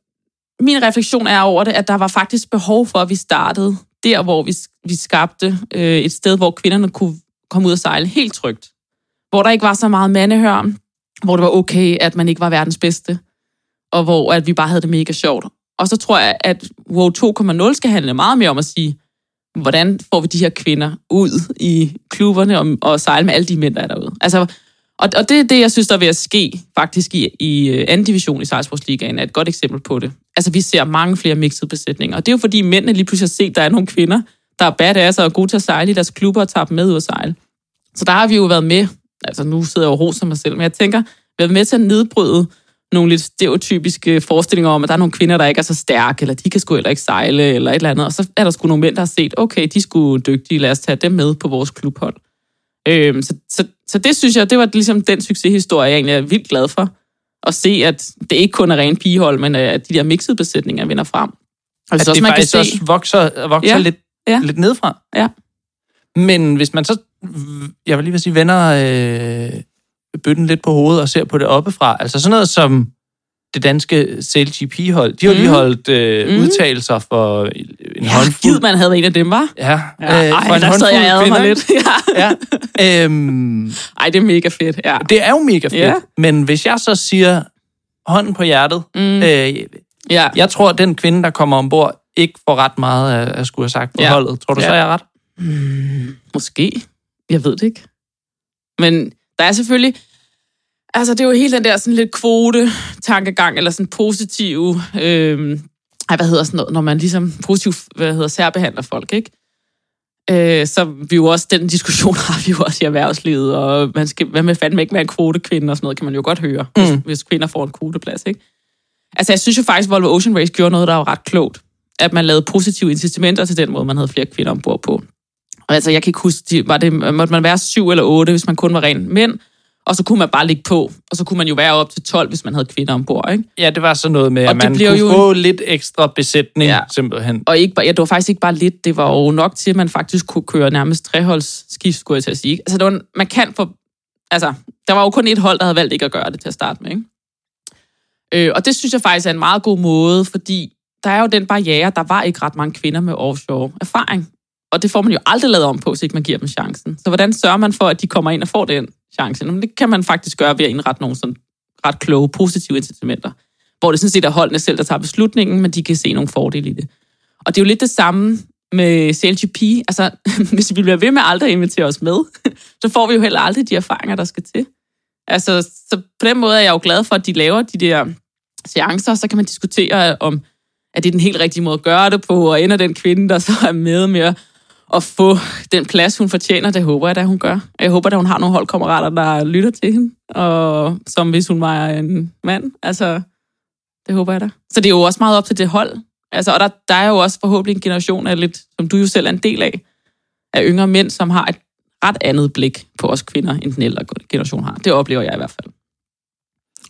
min refleksion er over det, at der var faktisk behov for, at vi startede der, hvor vi, vi skabte øh, et sted, hvor kvinderne kunne komme ud og sejle helt trygt. Hvor der ikke var så meget mandehør, hvor det var okay, at man ikke var verdens bedste, og hvor at vi bare havde det mega sjovt. Og så tror jeg, at WoW 2.0 skal handle meget mere om at sige, hvordan får vi de her kvinder ud i klubberne og, og sejle med alle de mænd, der er derude. Altså, og, og det er det, jeg synes, der er ved at ske faktisk i, i øh, anden division i Sejlsportsligaen, er et godt eksempel på det. Altså, vi ser mange flere mixede besætninger, og det er jo fordi mændene lige pludselig har set, at der er nogle kvinder, der er badass og er gode til at sejle i deres klubber og tager dem med ud at sejle. Så der har vi jo været med, altså nu sidder jeg jo roser mig selv, men jeg tænker, været med til at nedbryde nogle lidt stereotypiske forestillinger om, at der er nogle kvinder, der ikke er så stærke, eller de kan sgu heller ikke sejle, eller et eller andet. Og så er der sgu nogle mænd, der har set, okay, de skulle dygtige, lad os tage dem med på vores klubhold. Øhm, så, så, så det synes jeg, det var ligesom den succeshistorie, jeg egentlig er vildt glad for. At se, at det ikke kun er ren pigehold, men at de der mixede besætninger vinder frem. Og jeg At det man faktisk også vokser, vokser ja. lidt, Ja. lidt nedfra. Ja. Men hvis man så, jeg vil lige vil sige, vender øh, bøtten lidt på hovedet og ser på det oppefra, altså sådan noget som det danske CLGP-hold, de har mm. lige holdt øh, mm. udtalelser for en Ja, håndfuld... gid man havde en af dem, var? Ja, Ja, ej, for en der sad jeg ad mig lidt. Ja. Ja. Øhm, Ej, det er mega fedt. Ja. det er jo mega fedt. Ja. Men hvis jeg så siger hånden på hjertet, Mm. øh, ja. jeg tror, at den kvinde, der kommer ombord, ikke får ret meget af, at skulle have sagt på Ja. holdet. Tror du så, Ja. jeg er ret? Måske. Jeg ved det ikke. Men der er selvfølgelig... Altså, det er jo helt den der sådan lidt kvote-tankegang, eller sådan positiv... Øh, ej, hvad hedder sådan noget, når man ligesom positivt, hvad hedder, særbehandler folk, ikke? Øh, så vi jo også, den diskussion har vi jo også i erhvervslivet, og man skal, hvad med fandme ikke med en kvotekvinde og sådan noget, kan man jo godt høre, mm. hvis, hvis kvinder får en kvoteplads, ikke? Altså, jeg synes jo faktisk, at Volvo Ocean Race gjorde noget, der var ret klogt. At man lavede positive incitamenter til den måde, man havde flere kvinder ombord på. Altså, jeg kan ikke huske, de, var det, måtte man være syv eller otte, hvis man kun var ren mænd, og så kunne man bare ligge på, og så kunne man jo være op til 12, hvis man havde kvinder ombord, ikke? Ja, det var sådan noget med, Og at man kunne jo få lidt ekstra besætning, Ja. simpelthen. Og ikke bare, ja, det var faktisk ikke bare lidt, det var jo nok til, at man faktisk kunne køre nærmest treholdsskift, skulle jeg til at sige. Altså, det var, en- man kan få, altså, der var jo kun et hold, der havde valgt ikke at gøre det til at starte med, ikke? Øh, og det synes jeg faktisk er en meget god måde, fordi der er jo den barriere, der var ikke ret mange kvinder med offshore erfaring. Og det får man jo aldrig lavet om på, hvis ikke man giver dem chancen. Så hvordan sørger man for, at de kommer ind og får den chance? Jamen, det kan man faktisk gøre ved at indrette nogle sådan ret kloge, positive incitamenter. Hvor det sådan set er holdene selv, der tager beslutningen, men de kan se nogle fordele i det. Og det er jo lidt det samme med CLGP. Altså, hvis vi bliver ved med aldrig at invitere os med, så får vi jo heller aldrig de erfaringer, der skal til. Altså, så på den måde er jeg jo glad for, at de laver de der seancer, så kan man diskutere om, er det den helt rigtige måde at gøre det på, og ender den kvinde, der så er med med at, at få den plads, hun fortjener, det håber jeg da, hun gør. Jeg håber da, hun har nogle holdkammerater, der lytter til hende, og som hvis hun var en mand. Altså, det håber jeg da. Så det er jo også meget op til det hold. Altså, og der, der er jo også forhåbentlig en generation af lidt, som du jo selv er en del af, af yngre mænd, som har et ret andet blik på os kvinder, end den ældre generation har. Det oplever jeg i hvert fald.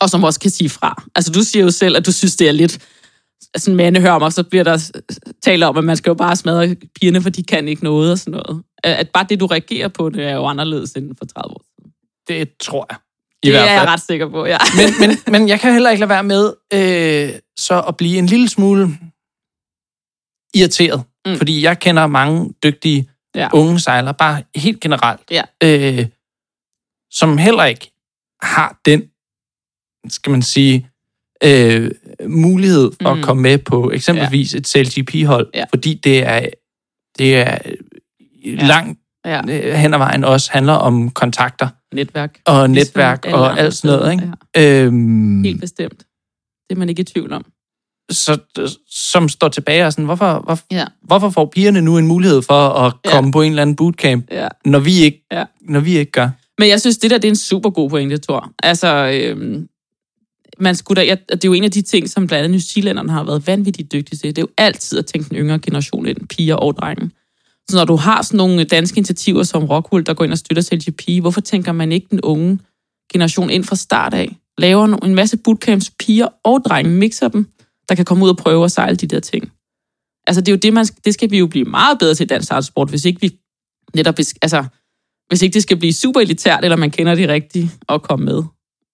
Og som også kan sige fra. Altså, du siger jo selv, at du synes, det er lidt sådan mandehørm, og så bliver der talt om, at man skal jo bare smadre pigerne, for de kan ikke noget og sådan noget. At bare det, du reagerer på, det er jo anderledes end for 30 år siden. Det tror jeg. I Det hvert er jeg ret sikker på, ja. men, men, men jeg kan heller ikke lade være med øh, så at blive en lille smule irriteret. Mm. Fordi jeg kender mange dygtige ja. unge sejlere, bare helt generelt, Ja. øh, som heller ikke har den, skal man sige, øh, mulighed for Mm. at komme med på eksempelvis ja. et CLGP-hold, Ja. fordi det er, det er ja. langt ja. øh, hen ad vejen også handler om kontakter Netværk. og Ligesom netværk og alt sådan noget. Ikke? Øhm, Helt bestemt. Det er man ikke i tvivl om. så, som står tilbage og sådan, hvorfor, hvor, Ja. hvorfor får pigerne nu en mulighed for at Ja. komme på en eller anden bootcamp, Ja. når vi ikke, Ja. når vi ikke gør? Men jeg synes, det der det er en super god pointe, Thor. Altså, øhm, man skulle da, jeg, det er jo en af de ting, som blandt andet New Zealanderne har været vanvittigt dygtige til. Det er jo altid at tænke den yngre generation ind, piger og drenge. Så når du har sådan nogle danske initiativer som Rockwool, der går ind og støtter CLGP, hvorfor tænker man ikke den unge generation ind fra start af? Laver en masse bootcamps, piger og drenge, mixer dem, der kan komme ud og prøve at sejle de der ting. Altså, det er jo det, man, det skal vi jo blive meget bedre til i dansk sport, hvis ikke vi netop, altså, hvis ikke det skal blive super elitært, eller man kender de rigtige og komme med.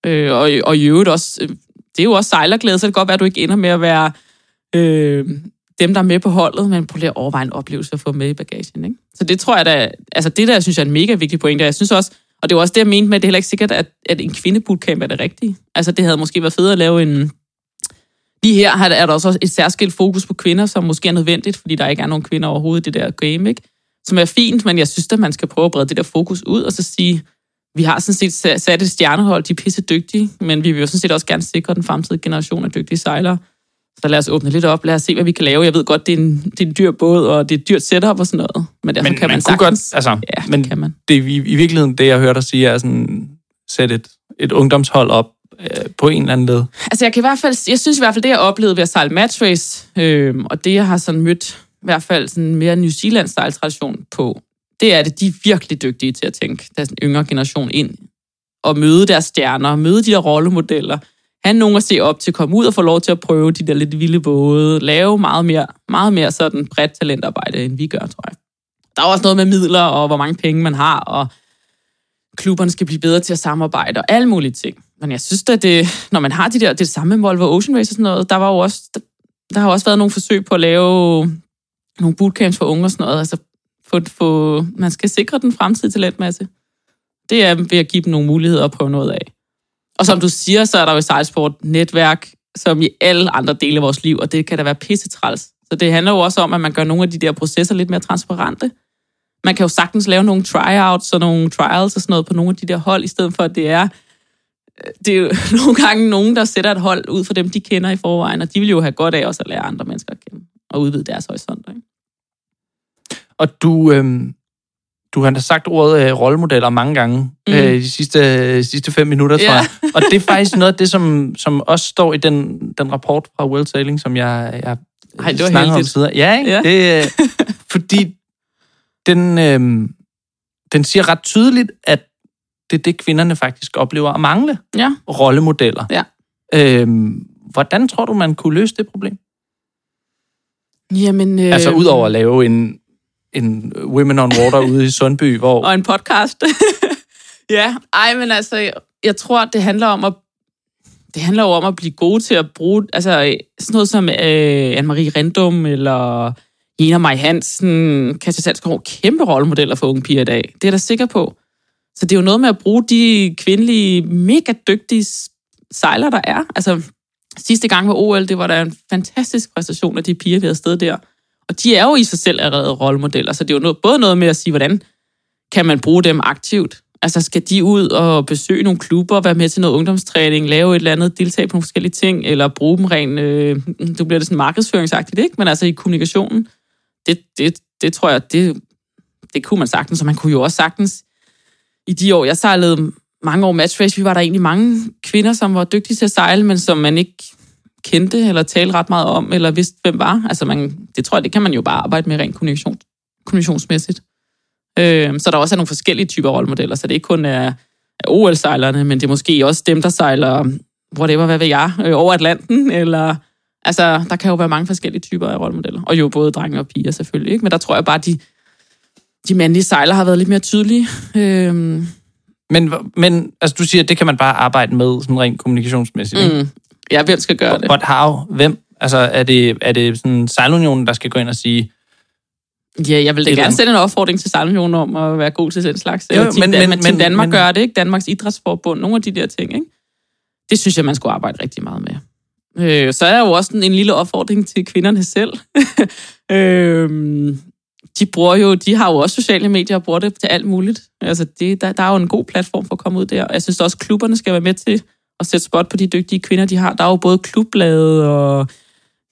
Øh, og, og i øvrigt også, øh, det er jo også sejlerglæde, så det kan godt være, at du ikke ender med at være øh, dem, der er med på holdet, men prøv lige at overveje en oplevelse at få med i bagagen. Ikke? Så det tror jeg da, altså det der, synes jeg er en mega vigtig pointe. Jeg synes også, og det var også det, jeg mente med, at det er heller ikke sikkert, at, at en kvindebootcamp er det rigtige. Altså det havde måske været fedt at lave en... Lige her har- er der også et særskilt fokus på kvinder, som måske er nødvendigt, fordi der ikke er nogen kvinder overhovedet i det der game, ikke? Som er fint, men jeg synes, at man skal prøve at brede det der fokus ud, og så sige, vi har sådan set sa- sat et stjernehold, de er pisse dygtige, men vi vil jo sådan set også gerne sikre den fremtidige generation af dygtige sejlere. Så lad os åbne lidt op, lad os se, hvad vi kan lave. Jeg ved godt, det er en, det er en dyr båd, og det er et dyrt setup og sådan noget, men derfor Men kan man, man sagtens... godt, altså, ja, men det kan man. det i, i virkeligheden det, jeg hørte dig sige, er sådan, sætte et, et ungdomshold op øh, på en eller anden led. Altså, jeg kan i hvert fald, jeg synes i hvert fald, det jeg oplevede ved at sejle match race, øh, og det jeg har sådan mødt, i hvert fald sådan mere New Zealand tradition på, det er, at de er virkelig dygtige til at tænke deres yngre generation ind, og møde deres stjerner, møde de der rollemodeller, have nogen at se op til, komme ud og få lov til at prøve de der lidt vilde både, lave meget mere, meget mere sådan bredt talentarbejde, end vi gør, tror jeg. Der er også noget med midler, og hvor mange penge man har, og klubberne skal blive bedre til at samarbejde, og alle mulige ting. men jeg synes at det, når man har de der, det, det samme med Volvo Ocean Race og sådan noget, der var jo også, der, der har også været nogle forsøg på at lave nogle bootcamps for unge og sådan noget, altså få, få, man skal sikre den fremtidige talentmasse. Det er ved at give dem nogle muligheder at prøve noget af. Og som du siger, så er der jo i sejlsport netværk, som i alle andre dele af vores liv, og det kan da være pissetræls. Så det handler jo også om, at man gør nogle af de der processer lidt mere transparente. Man kan jo sagtens lave nogle tryouts og nogle trials og sådan noget på nogle af de der hold, i stedet for at det er det er jo nogle gange nogen, der sætter et hold ud for dem, de kender i forvejen, og de vil jo have godt af også at lære andre mennesker at kende og udvide deres horisont. Ikke? Og du, øh, du har da sagt ordet øh, rollemodeller mange gange mm. øh, de sidste, sidste fem minutter, tror yeah. jeg. Og det er faktisk noget af det, som, som også står i den, den rapport fra World Sailing, som jeg, jeg Ej, det var heldigt. om Ja, ikke? Ja. Det, øh, fordi den, øh, den siger ret tydeligt, at det er det, kvinderne faktisk oplever at mangle. Ja. Rollemodeller. Ja. Øhm, hvordan tror du, man kunne løse det problem? Jamen, øh... Altså udover at lave en, en Women on Water ude i Sundby, hvor... Og en podcast. ja, ej, men altså, jeg tror, det handler om at det handler jo om at blive gode til at bruge, altså sådan noget som øh, Anne-Marie Rendum, eller Jena Maj Hansen, Katja Salskov, kæmpe rollemodeller for unge piger i dag. Det er jeg da sikker på. Så det er jo noget med at bruge de kvindelige, mega dygtige sejlere, der er. Altså, sidste gang var OL, det var der en fantastisk præstation af de piger, vi havde sted der. Og de er jo i sig selv allerede rollemodeller, så det er jo noget, både noget med at sige, hvordan kan man bruge dem aktivt? Altså, skal de ud og besøge nogle klubber, være med til noget ungdomstræning, lave et eller andet, deltage på nogle forskellige ting, eller bruge dem rent, øh, du bliver det sådan markedsføringsagtigt, ikke? Men altså i kommunikationen, det, det, det tror jeg, det, det kunne man sagtens, så man kunne jo også sagtens i de år, jeg sejlede mange år matchrace, vi var der egentlig mange kvinder, som var dygtige til at sejle, men som man ikke kendte eller talte ret meget om, eller vidste, hvem var. Altså, man, det tror jeg, det kan man jo bare arbejde med rent kommunikation, kommunikationsmæssigt. Øh, så der også er nogle forskellige typer rollemodeller, så det ikke kun er, er OL-sejlerne, men det er måske også dem, der sejler, whatever, hvad ved jeg, øh, over Atlanten, eller... Altså, der kan jo være mange forskellige typer af rollemodeller. Og jo både drenge og piger selvfølgelig, ikke? Men der tror jeg bare, de, de mandlige sejlere har været lidt mere tydelige. Øhm. Men, men altså, du siger, at det kan man bare arbejde med sådan rent kommunikationsmæssigt. Mm. Ja, hvem skal gøre det? But how? Hvem? Altså, er det, er det sådan sejlunionen, der skal gå ind og sige... Ja, jeg vil da gerne sende en opfordring til sejlunionen om at være god til den slags. Jo, men, men, men, Team Danmark men, gør det, ikke? Danmarks Idrætsforbund, nogle af de der ting, ikke? Det synes jeg, man skulle arbejde rigtig meget med. Øh, så er der jo også en, en lille opfordring til kvinderne selv. øh, de bruger jo, de har jo også sociale medier og bruger det til alt muligt. Altså det, der, der er jo en god platform for at komme ud der. Jeg synes også, klubberne skal være med til at sætte spot på de dygtige kvinder, de har. Der er jo både klubblade og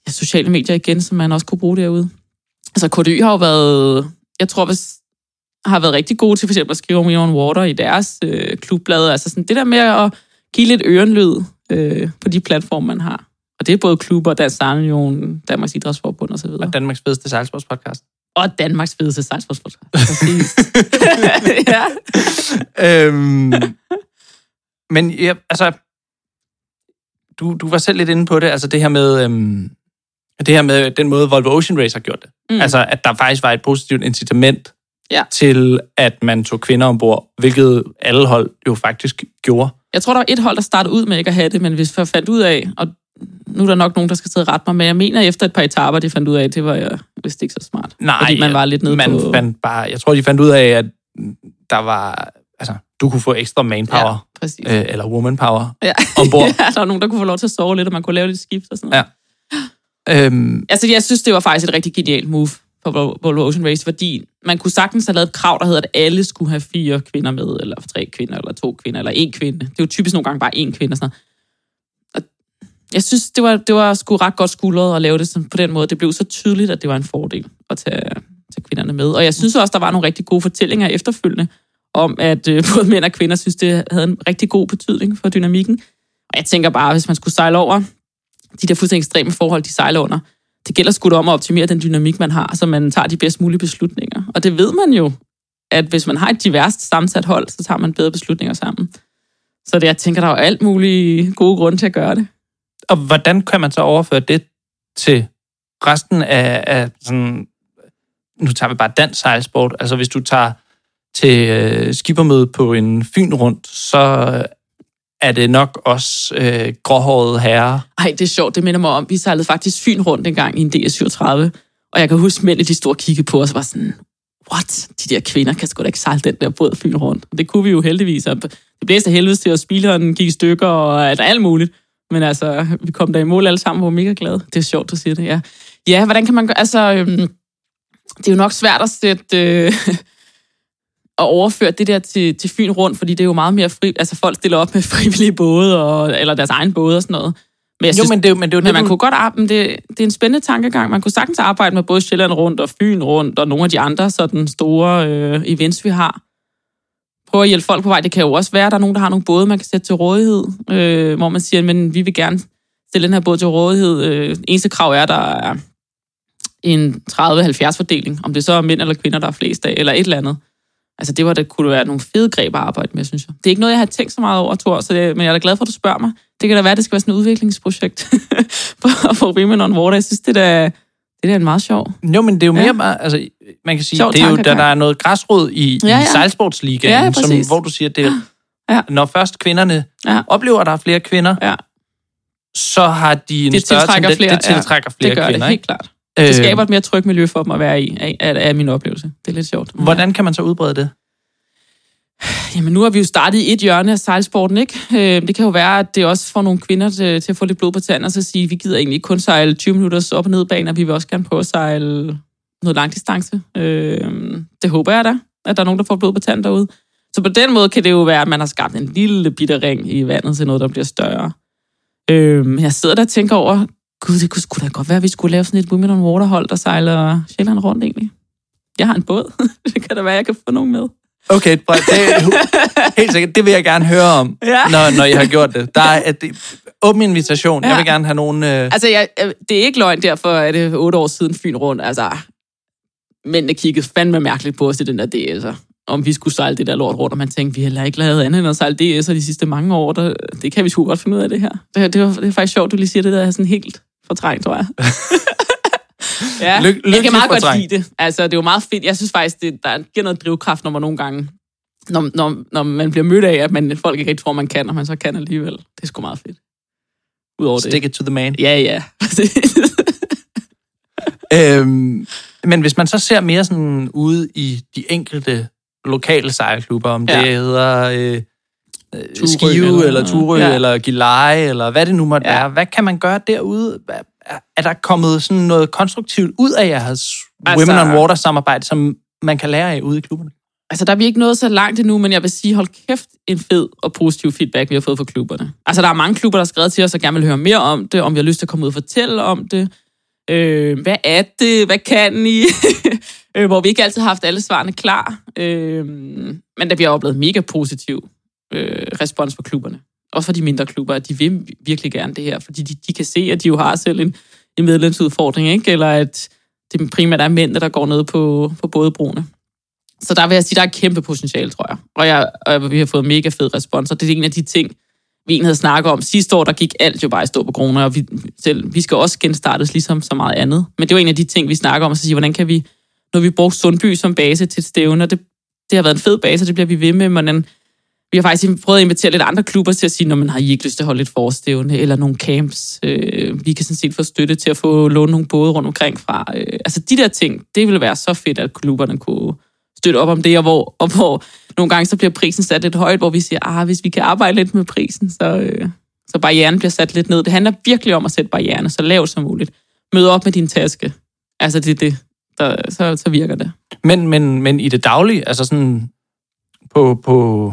ja, sociale medier igen, som man også kunne bruge derude. Altså KDY har jo været, jeg tror, hvis har været rigtig gode til for eksempel at skrive om on Water i deres øh, klubblade. Altså sådan det der med at give lidt ørenlyd øh, på de platforme, man har. Og det er både klubber, Dansk Sejlunion, Danmarks Idrætsforbund osv. Og Danmarks bedste sejlsportspodcast. Og Danmarks fedeste sejlsportspodcast. Præcis. ja. øhm, men ja, altså, du, du var selv lidt inde på det, altså det her med, øhm, det her med den måde, Volvo Ocean Race har gjort det. Mm. Altså, at der faktisk var et positivt incitament ja. til, at man tog kvinder ombord, hvilket alle hold jo faktisk gjorde. Jeg tror, der var et hold, der startede ud med ikke at have det, men hvis vi fandt ud af, og nu er der nok nogen, der skal sidde ret mig, men jeg mener, efter et par etaper, de fandt ud af, at det var jeg vist ikke så smart. Nej, fordi man var lidt nede man på... fandt bare, jeg tror, de fandt ud af, at der var, altså, du kunne få ekstra manpower, ja, øh, eller womanpower ja. ombord. ja, der var nogen, der kunne få lov til at sove lidt, og man kunne lave lidt skift og sådan noget. Ja. Øhm, altså, jeg synes, det var faktisk et rigtig genialt move på Volvo Ocean Race, fordi man kunne sagtens have lavet et krav, der hedder, at alle skulle have fire kvinder med, eller tre kvinder, eller to kvinder, eller en kvinde. Det er jo typisk nogle gange bare en kvinde og sådan noget jeg synes, det var, det var sgu ret godt skuldret at lave det sådan, på den måde. Det blev så tydeligt, at det var en fordel at tage, tage kvinderne med. Og jeg synes også, der var nogle rigtig gode fortællinger efterfølgende, om at øh, både mænd og kvinder synes, det havde en rigtig god betydning for dynamikken. Og jeg tænker bare, hvis man skulle sejle over de der fuldstændig ekstreme forhold, de sejler under, det gælder sgu om at optimere den dynamik, man har, så man tager de bedst mulige beslutninger. Og det ved man jo, at hvis man har et diverst sammensat hold, så tager man bedre beslutninger sammen. Så det, jeg tænker, der er jo alt mulige gode grunde til at gøre det og hvordan kan man så overføre det til resten af, af sådan, nu tager vi bare dansk sejlsport, altså hvis du tager til øh, skibermøde på en Fyn rundt, så er det nok også øh, gråhårede herrer. Ej, det er sjovt, det minder mig om. Vi sejlede faktisk Fyn rundt en gang i en DS37, og jeg kan huske, mændene de store kiggede på os og var sådan, what? De der kvinder kan sgu da ikke sejle den der båd Fyn rundt. Og det kunne vi jo heldigvis. Og det blæste helvedes til, og spileren gik i stykker og altså, alt muligt. Men altså, vi kom der i mål alle sammen, var mega glade. Det er sjovt, at sige det, ja. Ja, hvordan kan man gøre? Altså, øhm, det er jo nok svært at sætte... Øh, at overføre det der til, til Fyn rundt, fordi det er jo meget mere fri... Altså, folk stiller op med frivillige både, og, eller deres egen både og sådan noget. Men jeg synes, jo, men det, men det men man kunne godt arbejde, det, det er en spændende tankegang. Man kunne sagtens arbejde med både Sjælland rundt og Fyn rundt, og nogle af de andre sådan store øh, events, vi har. Prøve at hjælpe folk på vej. Det kan jo også være, at der er nogen, der har nogle både, man kan sætte til rådighed, øh, hvor man siger, men vi vil gerne stille den her båd til rådighed. Øh, eneste krav er, der er en 30-70 fordeling, om det så er mænd eller kvinder, der er flest af, eller et eller andet. Altså det var det kunne være nogle fede greb at arbejde med, synes jeg. Det er ikke noget, jeg har tænkt så meget over, Thor, så det, men jeg er da glad for, at du spørger mig. Det kan da være, at det skal være sådan et udviklingsprojekt for, for Women on Water. Jeg synes, det er da, det er en meget sjov. Jo, men det er jo mere ja. bare, altså, man kan sige, sjov det er jo, der, der er noget græsrod i, ja, ja. i sejlsportsligaen, ja, som, hvor du siger, det er, ja. når først kvinderne ja. oplever, at der er flere kvinder, ja. så har de en det større tendens, flere, det tiltrækker flere det gør kvinder. Det, helt klart. Det øh. skaber et mere trygt miljø for dem at være i, af, af, af min oplevelse. Det er lidt sjovt. Hvordan kan man så udbrede det? Jamen, nu har vi jo startet i et hjørne af sejlsporten, ikke? Øh, det kan jo være, at det også får nogle kvinder til, til at få lidt blod på tanden, og så sige, vi gider egentlig ikke kun sejle 20 minutters op- og nedbaner, vi vil også gerne prøve at sejle noget langdistance. Øh, det håber jeg da, at der er nogen, der får blod på tanden derude. Så på den måde kan det jo være, at man har skabt en lille bitte ring i vandet til noget, der bliver større. Øh, jeg sidder der og tænker over, gud, det kunne sgu da godt være, at vi skulle lave sådan et Women on Water-hold, der sejler Sjælland rundt egentlig. Jeg har en båd. det kan da være, at jeg kan få nogen med. Okay, det er helt sikkert. Det vil jeg gerne høre om, ja. når, når I har gjort det. Der er et, åben invitation. Ja. Jeg vil gerne have nogen... Øh... Altså, jeg, det er ikke løgn, derfor er det otte år siden Fyn rundt. Altså, mændene kiggede fandme mærkeligt på os i den der DS'er. Om vi skulle sejle det der lort rundt, og man tænkte, vi har ikke lavet andet end at sejle DS'er de sidste mange år. Der, det kan vi sgu godt finde ud af det her. Det, det, var, det er faktisk sjovt, du lige siger det der sådan helt fortrængt, tror jeg. ja, Lyk, jeg kan meget godt lide det. Altså, det er jo meget fedt. Jeg synes faktisk, det, der giver noget drivkraft, når man nogle gange, når, når, når man bliver mødt af, at man, folk ikke rigtig tror, man kan, og man så kan alligevel. Det er sgu meget fedt. Udover Stick det. it to the man. Ja, ja. øhm, men hvis man så ser mere sådan ude i de enkelte lokale sejlklubber, om ja. det hedder øh, Ture, Skive, eller, eller Turø, ja. eller Gilleleje, eller hvad det nu måtte ja. være, hvad kan man gøre derude? er der kommet sådan noget konstruktivt ud af jeres altså, Women on Water samarbejde, som man kan lære af ude i klubberne? Altså, der er vi ikke nået så langt endnu, men jeg vil sige, hold kæft, en fed og positiv feedback, vi har fået fra klubberne. Altså, der er mange klubber, der har skrevet til os, og gerne vil høre mere om det, om vi har lyst til at komme ud og fortælle om det. Øh, hvad er det? Hvad kan I? øh, hvor vi ikke altid har haft alle svarene klar. Øh, men der bliver oplevet mega positiv øh, respons fra klubberne også fra de mindre klubber, at de vil virkelig gerne det her, fordi de, de kan se, at de jo har selv en, en medlemsudfordring, ikke? eller at det primært er mænd, der går ned på, på både brugene. Så der vil jeg sige, der er et kæmpe potentiale, tror jeg. Og, jeg, og vi har fået mega fed respons, og det er en af de ting, vi egentlig havde snakket om. Sidste år, der gik alt jo bare i stå på kroner, og vi, selv, vi skal også genstartes ligesom så meget andet. Men det var en af de ting, vi snakker om, at sige, hvordan kan vi, når vi bruger Sundby som base til et stævne, og det, det har været en fed base, og det bliver vi ved med, men vi har faktisk prøvet at invitere lidt andre klubber til at sige, når man har I ikke lyst til at holde et forstævne, eller nogle camps. Øh, vi kan sådan set få støtte til at få låne nogle både rundt omkring fra. Øh, altså de der ting, det ville være så fedt, at klubberne kunne støtte op om det, og hvor, og hvor nogle gange så bliver prisen sat lidt højt, hvor vi siger, ah, hvis vi kan arbejde lidt med prisen, så, øh, så barrieren bliver sat lidt ned. Det handler virkelig om at sætte barrieren så lavt som muligt. Mød op med din taske. Altså det er det, der, så, så virker det. Men, men, men i det daglige, altså sådan på, på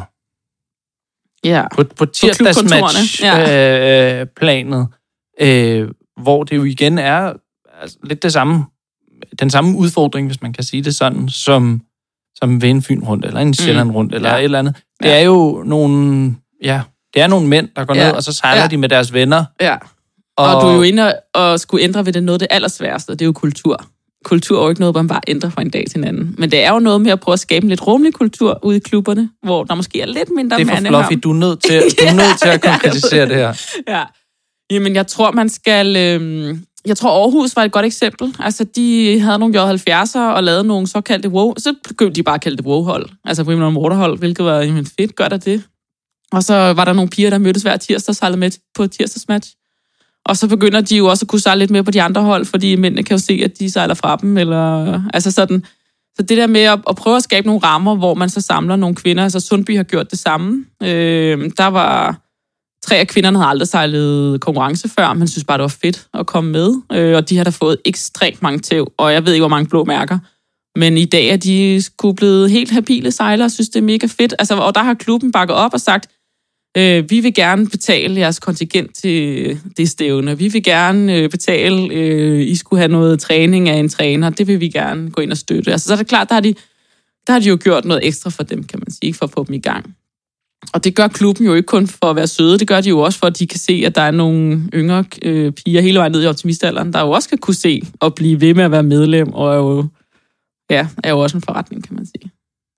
ja. på, på tirsdagsmatch-planet, ja. øh, øh, hvor det jo igen er altså, lidt det samme, den samme udfordring, hvis man kan sige det sådan, som, som ved en Fyn rundt, eller en Sjælland rundt, mm. eller ja. et eller andet. Det ja. er jo nogle, ja, det er nogle mænd, der går ja. ned, og så sejler ja. de med deres venner. Ja. Og, og du er jo inde og skulle ændre ved det noget af det allersværeste, det er jo kultur kultur er jo ikke noget, man bare ændrer fra en dag til en anden. Men det er jo noget med at prøve at skabe en lidt rummelig kultur ude i klubberne, hvor der måske er lidt mindre Det er for fluffy. Du er nødt til, du er nødt til at konkretisere det her. Ja. Jamen, jeg tror, man skal... Øh, jeg tror, Aarhus var et godt eksempel. Altså, de havde nogle J70'er og lavede nogle såkaldte wow. Så begyndte de bare at kalde det wow-hold. Altså, Women on Waterhold, hvilket var jamen, fedt. Gør der det? Og så var der nogle piger, der mødtes hver tirsdag og sejlede med på tirsdagsmatch. Og så begynder de jo også at kunne sejle lidt mere på de andre hold, fordi mændene kan jo se, at de sejler fra dem. Eller, altså sådan. Så det der med at, at prøve at skabe nogle rammer, hvor man så samler nogle kvinder. Altså Sundby har gjort det samme. Øh, der var tre af kvinderne havde aldrig sejlet konkurrence før, men synes bare, det var fedt at komme med. Øh, og de har da fået ekstremt mange tæv, og jeg ved ikke, hvor mange blå mærker. Men i dag er de skulle blevet helt habile sejlere, og synes, det er mega fedt. Altså, og der har klubben bakket op og sagt, øh, vi vil gerne betale jeres kontingent til det stævne. Vi vil gerne øh, betale, øh, I skulle have noget træning af en træner. Det vil vi gerne gå ind og støtte. Altså, så er det klart, der har de, der har de jo gjort noget ekstra for dem, kan man sige, for at få dem i gang. Og det gør klubben jo ikke kun for at være søde, det gør de jo også for, at de kan se, at der er nogle yngre øh, piger hele vejen ned i optimistalderen, der jo også kan kunne se og blive ved med at være medlem, og er jo, ja, er jo også en forretning, kan man sige.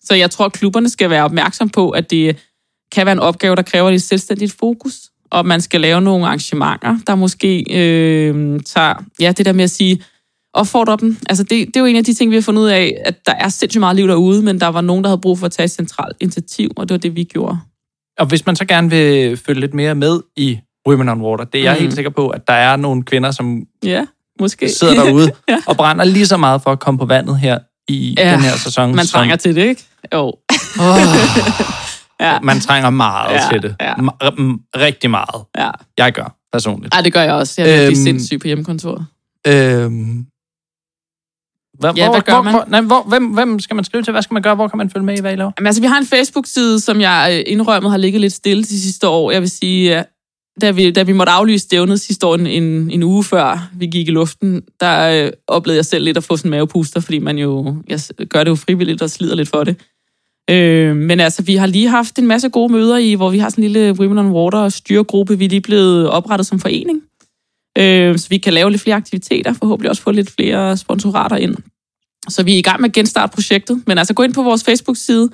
Så jeg tror, at klubberne skal være opmærksom på, at det kan være en opgave, der kræver et selvstændigt fokus, og man skal lave nogle arrangementer, der måske øh, tager, ja, det der med at sige, opfordre dem. Altså det, det er jo en af de ting, vi har fundet ud af, at der er sindssygt meget liv derude, men der var nogen, der havde brug for at tage et centralt initiativ, og det var det, vi gjorde. Og hvis man så gerne vil følge lidt mere med i Women on Water, det er jeg mm. helt sikker på, at der er nogle kvinder, som ja, måske. sidder derude ja. og brænder lige så meget for at komme på vandet her i ja, den her sæson. Man trænger som... til det, ikke? Jo. Oh. ja. Man trænger meget ja, til det. Ja. Rigtig meget. Ja. Jeg gør, personligt. Ja, det gør jeg også. Jeg er øhm, sindssyg på hjemmekontoret. Øhm, hvor, ja, hvor, hvad gør hvor, man? Hvor, nej, hvor, hvem, hvem skal man skrive til? Hvad skal man gøre? Hvor kan man følge med i, hvad I laver? Jamen, altså, vi har en Facebook-side, som jeg øh, indrømmet har ligget lidt stille de sidste år. Jeg vil sige, da vi, da vi måtte aflyse stævnet sidste år, en, en uge før vi gik i luften, der øh, oplevede jeg selv lidt at få sådan en mavepuster, fordi man jo jeg gør det jo frivilligt og slider lidt for det. Øh, men altså, vi har lige haft en masse gode møder i, hvor vi har sådan en lille Women on Water styregruppe. Vi er lige blevet oprettet som forening. Øh, så vi kan lave lidt flere aktiviteter, forhåbentlig også få lidt flere sponsorater ind. Så vi er i gang med at genstarte projektet, men altså gå ind på vores Facebook-side.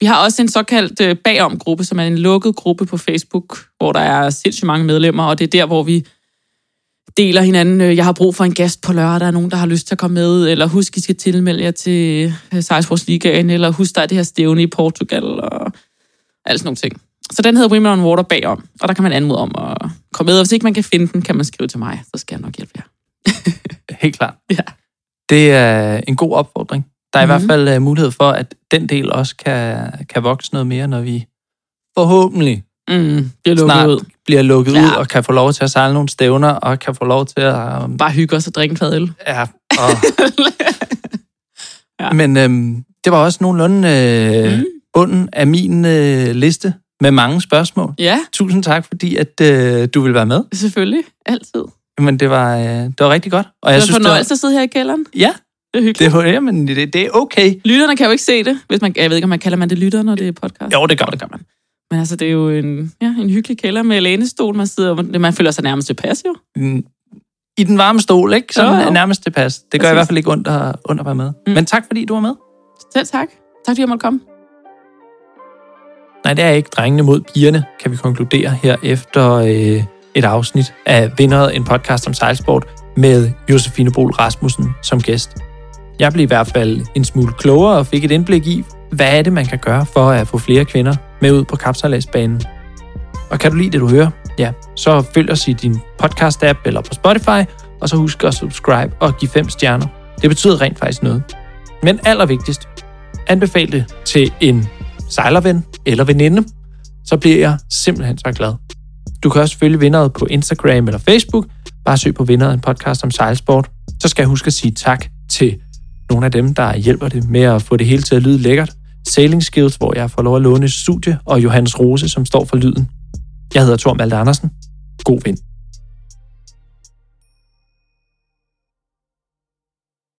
Vi har også en såkaldt øh, bagom-gruppe, som er en lukket gruppe på Facebook, hvor der er sindssygt mange medlemmer, og det er der, hvor vi deler hinanden. Øh, jeg har brug for en gæst på lørdag, der er nogen, der har lyst til at komme med, eller husk, I skal tilmelde jer til øh, Sejlsports Ligaen, eller husk, der er det her stævne i Portugal, og alt sådan nogle ting. Så den hedder Women on Water bagom, og der kan man anmode om at komme med, og hvis ikke man kan finde den, kan man skrive til mig, så skal jeg nok hjælpe jer. Helt klart. Ja. Det er en god opfordring. Der er mm-hmm. i hvert mhm. fald uh, mulighed for, at den del også kan, kan vokse noget mere, når vi forhåbentlig mm, bliver snart ud. bliver lukket ja. ud, og kan få lov til at sejle nogle stævner, og kan få lov til at... Um, Bare hygge os og drikke en fadøl. Ja, og... ja. Men øhm, det var også nogenlunde øh, mm. bunden af min øh, liste med mange spørgsmål. Ja. Tusind tak, fordi at øh, du vil være med. Selvfølgelig. Altid. Men det var, øh, det var rigtig godt. Og jeg det var fornøjelse at sidde her i kælderen. Ja. Det er hyggeligt. Det, ja, men det, det er okay. Lytterne kan jo ikke se det. Hvis man, jeg ved ikke, om man kalder man det lytter, når det er podcast. Jo, det gør, det gør man. Men altså, det er jo en, ja, en hyggelig kælder med lænestol. Man, sidder, man føler sig nærmest tilpas, jo. Mm, I den varme stol, ikke? Så er nærmest tilpas. Det gør i hvert fald ikke ondt at, ondt at være med. Mm. Men tak, fordi du var med. Selv tak. Tak, fordi jeg måtte komme. Nej, det er ikke drengene mod pigerne, kan vi konkludere her efter øh, et afsnit af Vinderet, en podcast om sejlsport med Josefine Bol Rasmussen som gæst. Jeg blev i hvert fald en smule klogere og fik et indblik i, hvad er det, man kan gøre for at få flere kvinder med ud på kapsejladsbanen. Og kan du lide det, du hører, ja, så følg os i din podcast-app eller på Spotify, og så husk at subscribe og give fem stjerner. Det betyder rent faktisk noget. Men allervigtigst, anbefal det til en sejlerven eller veninde, så bliver jeg simpelthen så glad. Du kan også følge vinderet på Instagram eller Facebook. Bare søg på vinderet en podcast om sejlsport. Så skal jeg huske at sige tak til nogle af dem, der hjælper det med at få det hele til at lyde lækkert. Sailing Skills, hvor jeg får lov at låne studie, og Johannes Rose, som står for lyden. Jeg hedder Tor Malte Andersen. God vind.